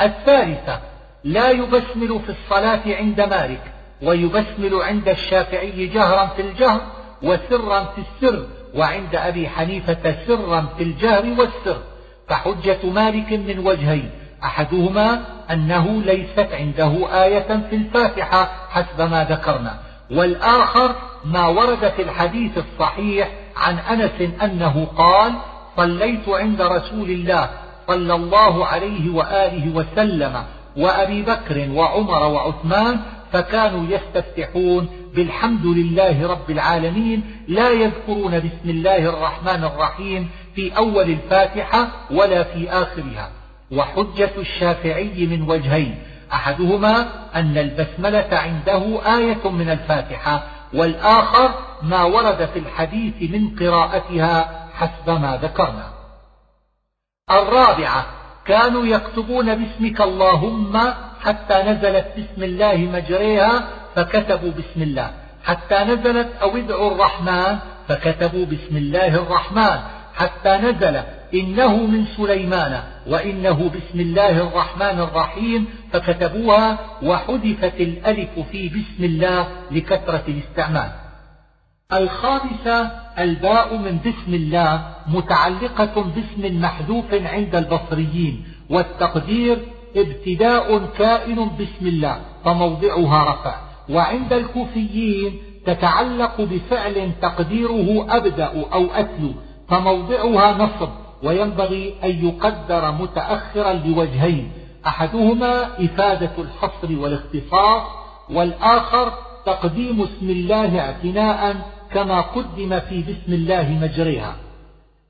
الثالثة لا يبسمل في الصلاة عند مالك ويبسمل عند الشافعي جهرا في الجهر وسرا في السر وعند أبي حنيفة سرا في الجهر والسر. فحجة مالك من وجهين أحدهما أنه ليست عنده آية في الفاتحة حسب ما ذكرنا والآخر ما ورد في الحديث الصحيح عن أنس أنه قال صليت عند رسول الله صلى الله عليه وآله وسلم وأبي بكر وعمر وعثمان فكانوا يستفتحون بالحمد لله رب العالمين لا يذكرون بسم الله الرحمن الرحيم في أول الفاتحة ولا في آخرها. وحجة الشافعي من وجهين. أحدهما أن البسملة عنده آية من الفاتحة والآخر ما ورد في الحديث من قراءتها حسب ما ذكرنا. الرابعة كانوا يكتبون باسمك اللهم حتى نزلت بسم الله مجريها فكتبوا بسم الله. حتى نزلت أو ادعوا الرحمن فكتبوا بسم الله الرحمن. حتى نزل إنه من سليمان وإنه بسم الله الرحمن الرحيم فكتبوها وحذفت الألف في بسم الله لكثرة الاستعمال. الخامسة الباء من بسم الله متعلقة باسم محذوف عند البصريين والتقدير ابتداء كائن بسم الله فموضعها رفع. وعند الكوفيين تتعلق بفعل تقديره أبدأ أو أتلو فموضعها نصب وينبغي أن يقدر متأخرا لوجهين. أحدهما إفادة الحصر والاختصاص والآخر تقديم اسم الله اعتناء كما قدم في بسم الله مجريها.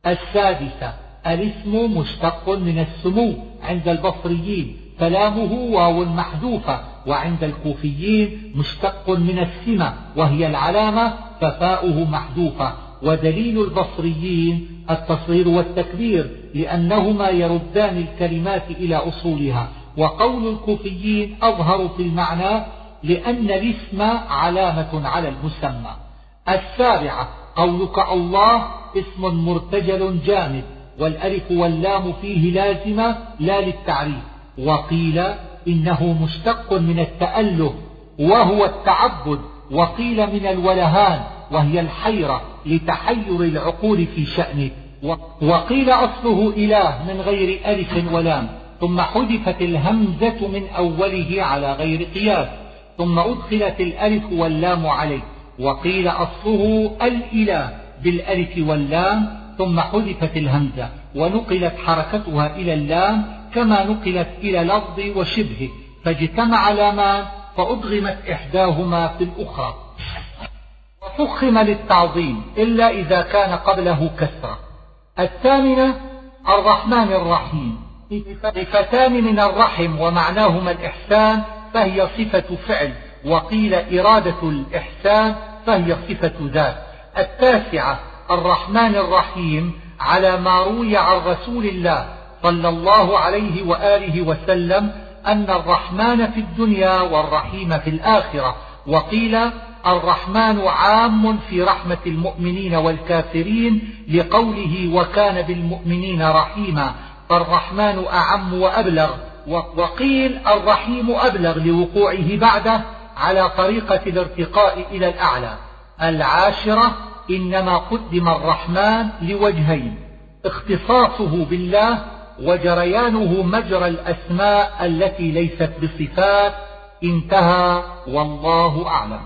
السادسة الاسم مشتق من السمو عند البصريين فلامه واو محذوفة وعند الكوفيين مشتق من السمة وهي العلامة ففاؤه محذوفة. ودليل البصريين التصغير والتكبير لأنهما يردان الكلمات إلى أصولها. وقول الكوفيين أظهر في المعنى لأن الاسم علامة على المسمى. السابعة قولك الله اسم مرتجل جامد والألف واللام فيه لازمة لا للتعريف وقيل إنه مشتق من التأله وهو التعبد وقيل من الولهان وهي الحيرة لتحير العقول في شأنه وقيل أصله إله من غير ألف ولام ثم حذفت الهمزة من أوله على غير قياس ثم أدخلت الألف واللام عليه. وقيل أصله الإله بالألف واللام ثم حذفت الهمزة ونقلت حركتها إلى اللام كما نقلت إلى لفظ وشبهه فاجتمع لامان فأدغمت إحداهما في الأخرى. وفخم للتعظيم إلا إذا كان قبله كسرة. الثامنة الرحمن الرحيم. صفتان من الرحم ومعناهما الإحسان فهي صفة فعل. وقيل إرادة الإحسان فهي صفة ذات. التاسعة الرحمن الرحيم على ما روي عن رسول الله صلى الله عليه وآله وسلم أن الرحمن في الدنيا والرحيم في الآخرة. وقيل الرحمن عام في رحمة المؤمنين والكافرين لقوله وكان بالمؤمنين رحيما. فالرحمن أعم وأبلغ. وقيل الرحيم أبلغ لوقوعه بعده على طريقة الارتقاء إلى الأعلى. العاشرة إنما قدم الرحمن لوجهين اختصاصه بالله وجريانه مجرى الأسماء التي ليست بصفات انتهى والله أعلم.